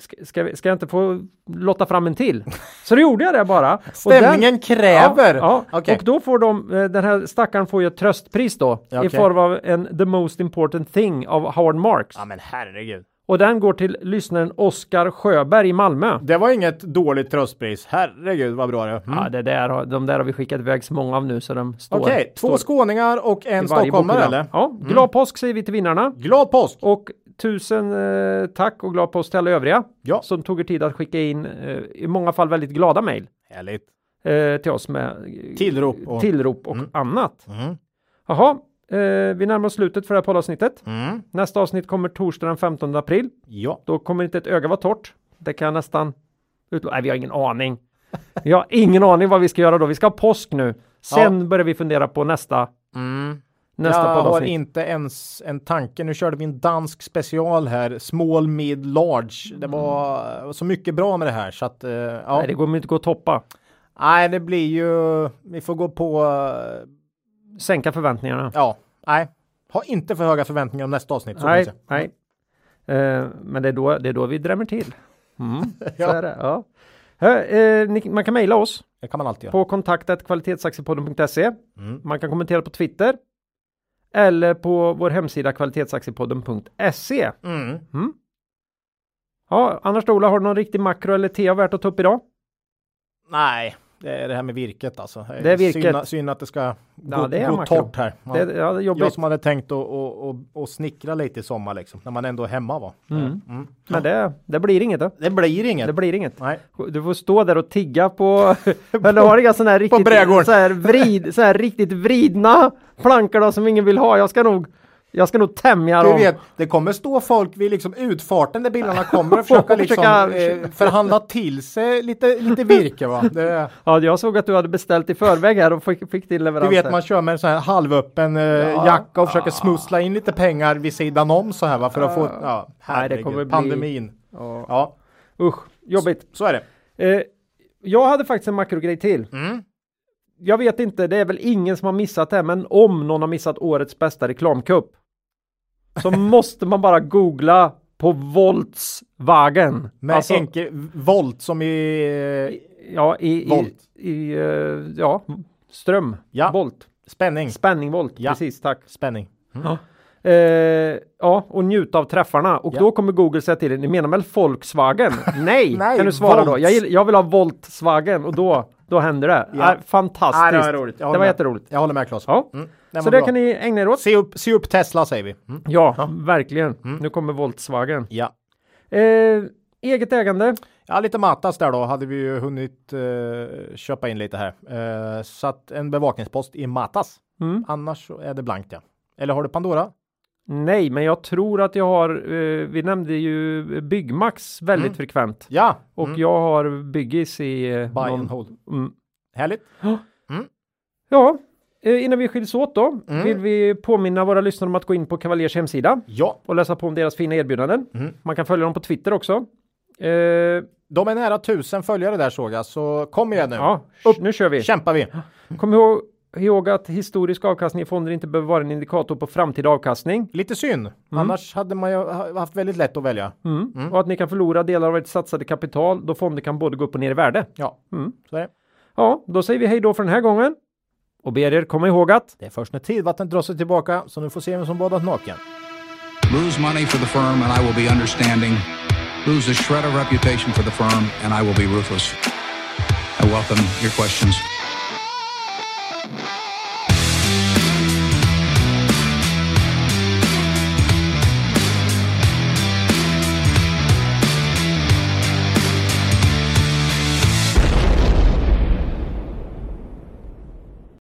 ska, ska, ska jag inte få lotta fram en till? Så då gjorde jag det bara. Och den- Stämningen kräver. Ja, ja. Okej. och då får de, eh, den här stackaren får ju ett tröstpris då Ja, i form av en The Most Important Thing av Howard Marks. Ja, men herregud. Och den går till lyssnaren Oskar Sjöberg i Malmö. Det var inget dåligt tröstpris. Herregud vad bra det. Mm. Ja, det där, de där har vi skickat iväg så många av nu så de står. Okej, två står skåningar och en stockholmare eller? Ja, glad påsk säger vi till vinnarna. Glad påsk! Och tusen eh, tack och glad påsk till alla övriga Ja. som tog er tid att skicka in eh, i många fall väldigt glada mejl Härligt. eh, till oss med eh, Tillrop och- tillrop och Mm. annat. Mm. Jaha, eh, vi närmar oss slutet för det här poddavsnittet. Mm. Nästa avsnitt kommer torsdag den 15 april. Ja. Då kommer inte ett öga vara torrt. Det kan jag nästan utlova. Nej, vi har ingen aning. Vi har ingen aning vad vi ska göra då. Vi ska ha påsk nu. Sen börjar vi fundera på nästa, Mm. Nästa jag har inte ens en tanke. Nu körde vi en dansk special här. Small, mid, large. Det var så mycket bra med det här så att eh, ja. Nej, det kommer inte gå att toppa. Nej, det blir ju. Vi får gå på. eh, Sänka förväntningarna. Ja, nej. Har inte för höga förväntningar om nästa avsnitt. Så nej, nej. Eh, men det är, då, det är då vi drämmer till. Mm, (laughs) så Ja. är det. Ja. Eh, ni, man kan mejla oss Det kan man alltid göra. på kontaktet kvalitetsaktiepodden.se. Mm. Man kan kommentera på Twitter. Eller på vår hemsida kvalitetsaktiepodden.se. Mm. Ja, annars Ola, har du någon riktig makro eller tea värt att ta upp idag? Nej, det är det här med virket alltså. Det är virket. Synd, synd att det ska gå, Ja, det är gå makro. torrt här. Ja. Det, ja, det är Jag jobbigt. som hade tänkt att och, och snickra lite i sommar liksom, när man ändå är hemma va. Mm. Mm. Men det, det blir inget då. Det blir inget. Det blir inget. Nej. Du får stå där och tigga på, (laughs) eller har inga sådana här riktigt, så här, vrid, så här riktigt vridna plankor då som ingen vill ha. Jag ska nog, jag ska nog tämja Du dem. vet, det kommer stå folk vid liksom utfarten där bilarna kommer och (laughs) försöka liksom eh, förhandla till sig lite, lite virke va. Det, Ja, jag såg att du hade beställt i förväg här och fick, fick till du leverans. vet man kör med en sån här halvöppen eh, Ja. jacka och försöker smussla in lite pengar vid sidan om så här va för att få, ja, Nej, det herregud, bli- pandemin. Ja. Ja, Usch, jobbigt. så är det. Eh, jag hade faktiskt en makrogrej till. Mm. Jag vet inte, det är väl ingen som har missat det, men om någon har missat årets bästa reklamkupp så måste man bara googla på Volkswagen. Med Alltså, enkel volt som i... ja, i, i, Volt. i eh, ja, ström, Ja. volt, Spänning. spanningvolt, Ja. precis, tack. Spänning. Ja. Eh, ja, och njuta av träffarna. Och Ja. då kommer Google säga till dig, ni menar väl Volkswagen? (laughs) Nej, Nej, kan du svara då. Volt. Jag, gill- jag vill ha Volkswagen och då, då händer det. Ja. Ja. fantastiskt. Ja, det var roligt. Jag Det var med. jätteroligt. Jag håller med Claes. Ja. Mm. Så det bra. kan ni ägna er åt. Se upp, se upp Tesla säger vi. Mm. Ja, verkligen. Nu kommer Volkswagen. Ja. Eh, eget ägande. Ja, lite Matas där då hade vi ju hunnit eh, köpa in lite här. Eh, så att en bevakningspost i Matas. Mm. Annars är det blankt ja. Eller har du Pandora? Nej, men jag tror att jag har, eh, vi nämnde ju Byggmax väldigt Mm. frekvent. Ja. Och Mm. jag har Byggis i eh, Buy någon- and hold. Mm. Härligt. Ja, eh, innan vi skiljs åt då Mm. vill vi påminna våra lyssnare om att gå in på Cavaliers hemsida Ja. och läsa på om deras fina erbjudanden. Mm. Man kan följa dem på Twitter också. Eh, De är nära tusen följare där såg jag, så kom igen nu. ja, Upp. nu kör vi. Kämpar vi. Kom ihåg, ihåg att historisk avkastning i fonder inte behöver vara en indikator på framtida avkastning. Lite synd. Annars hade man ju ha- haft väldigt lätt att välja. Mm. Och att ni kan förlora delar av ert satsade kapital då fonder kan både gå upp och ner i värde. Ja, Mm. så är det. Ja, då säger vi hej då för den här gången. Och ber er komma ihåg att Det är först när tidvattnet drar sig tillbaka så nu får se vem som badat naken. Lose money for the firm and I will be understanding. Lose a shred of reputation for the firm and I will be ruthless. I welcome your questions.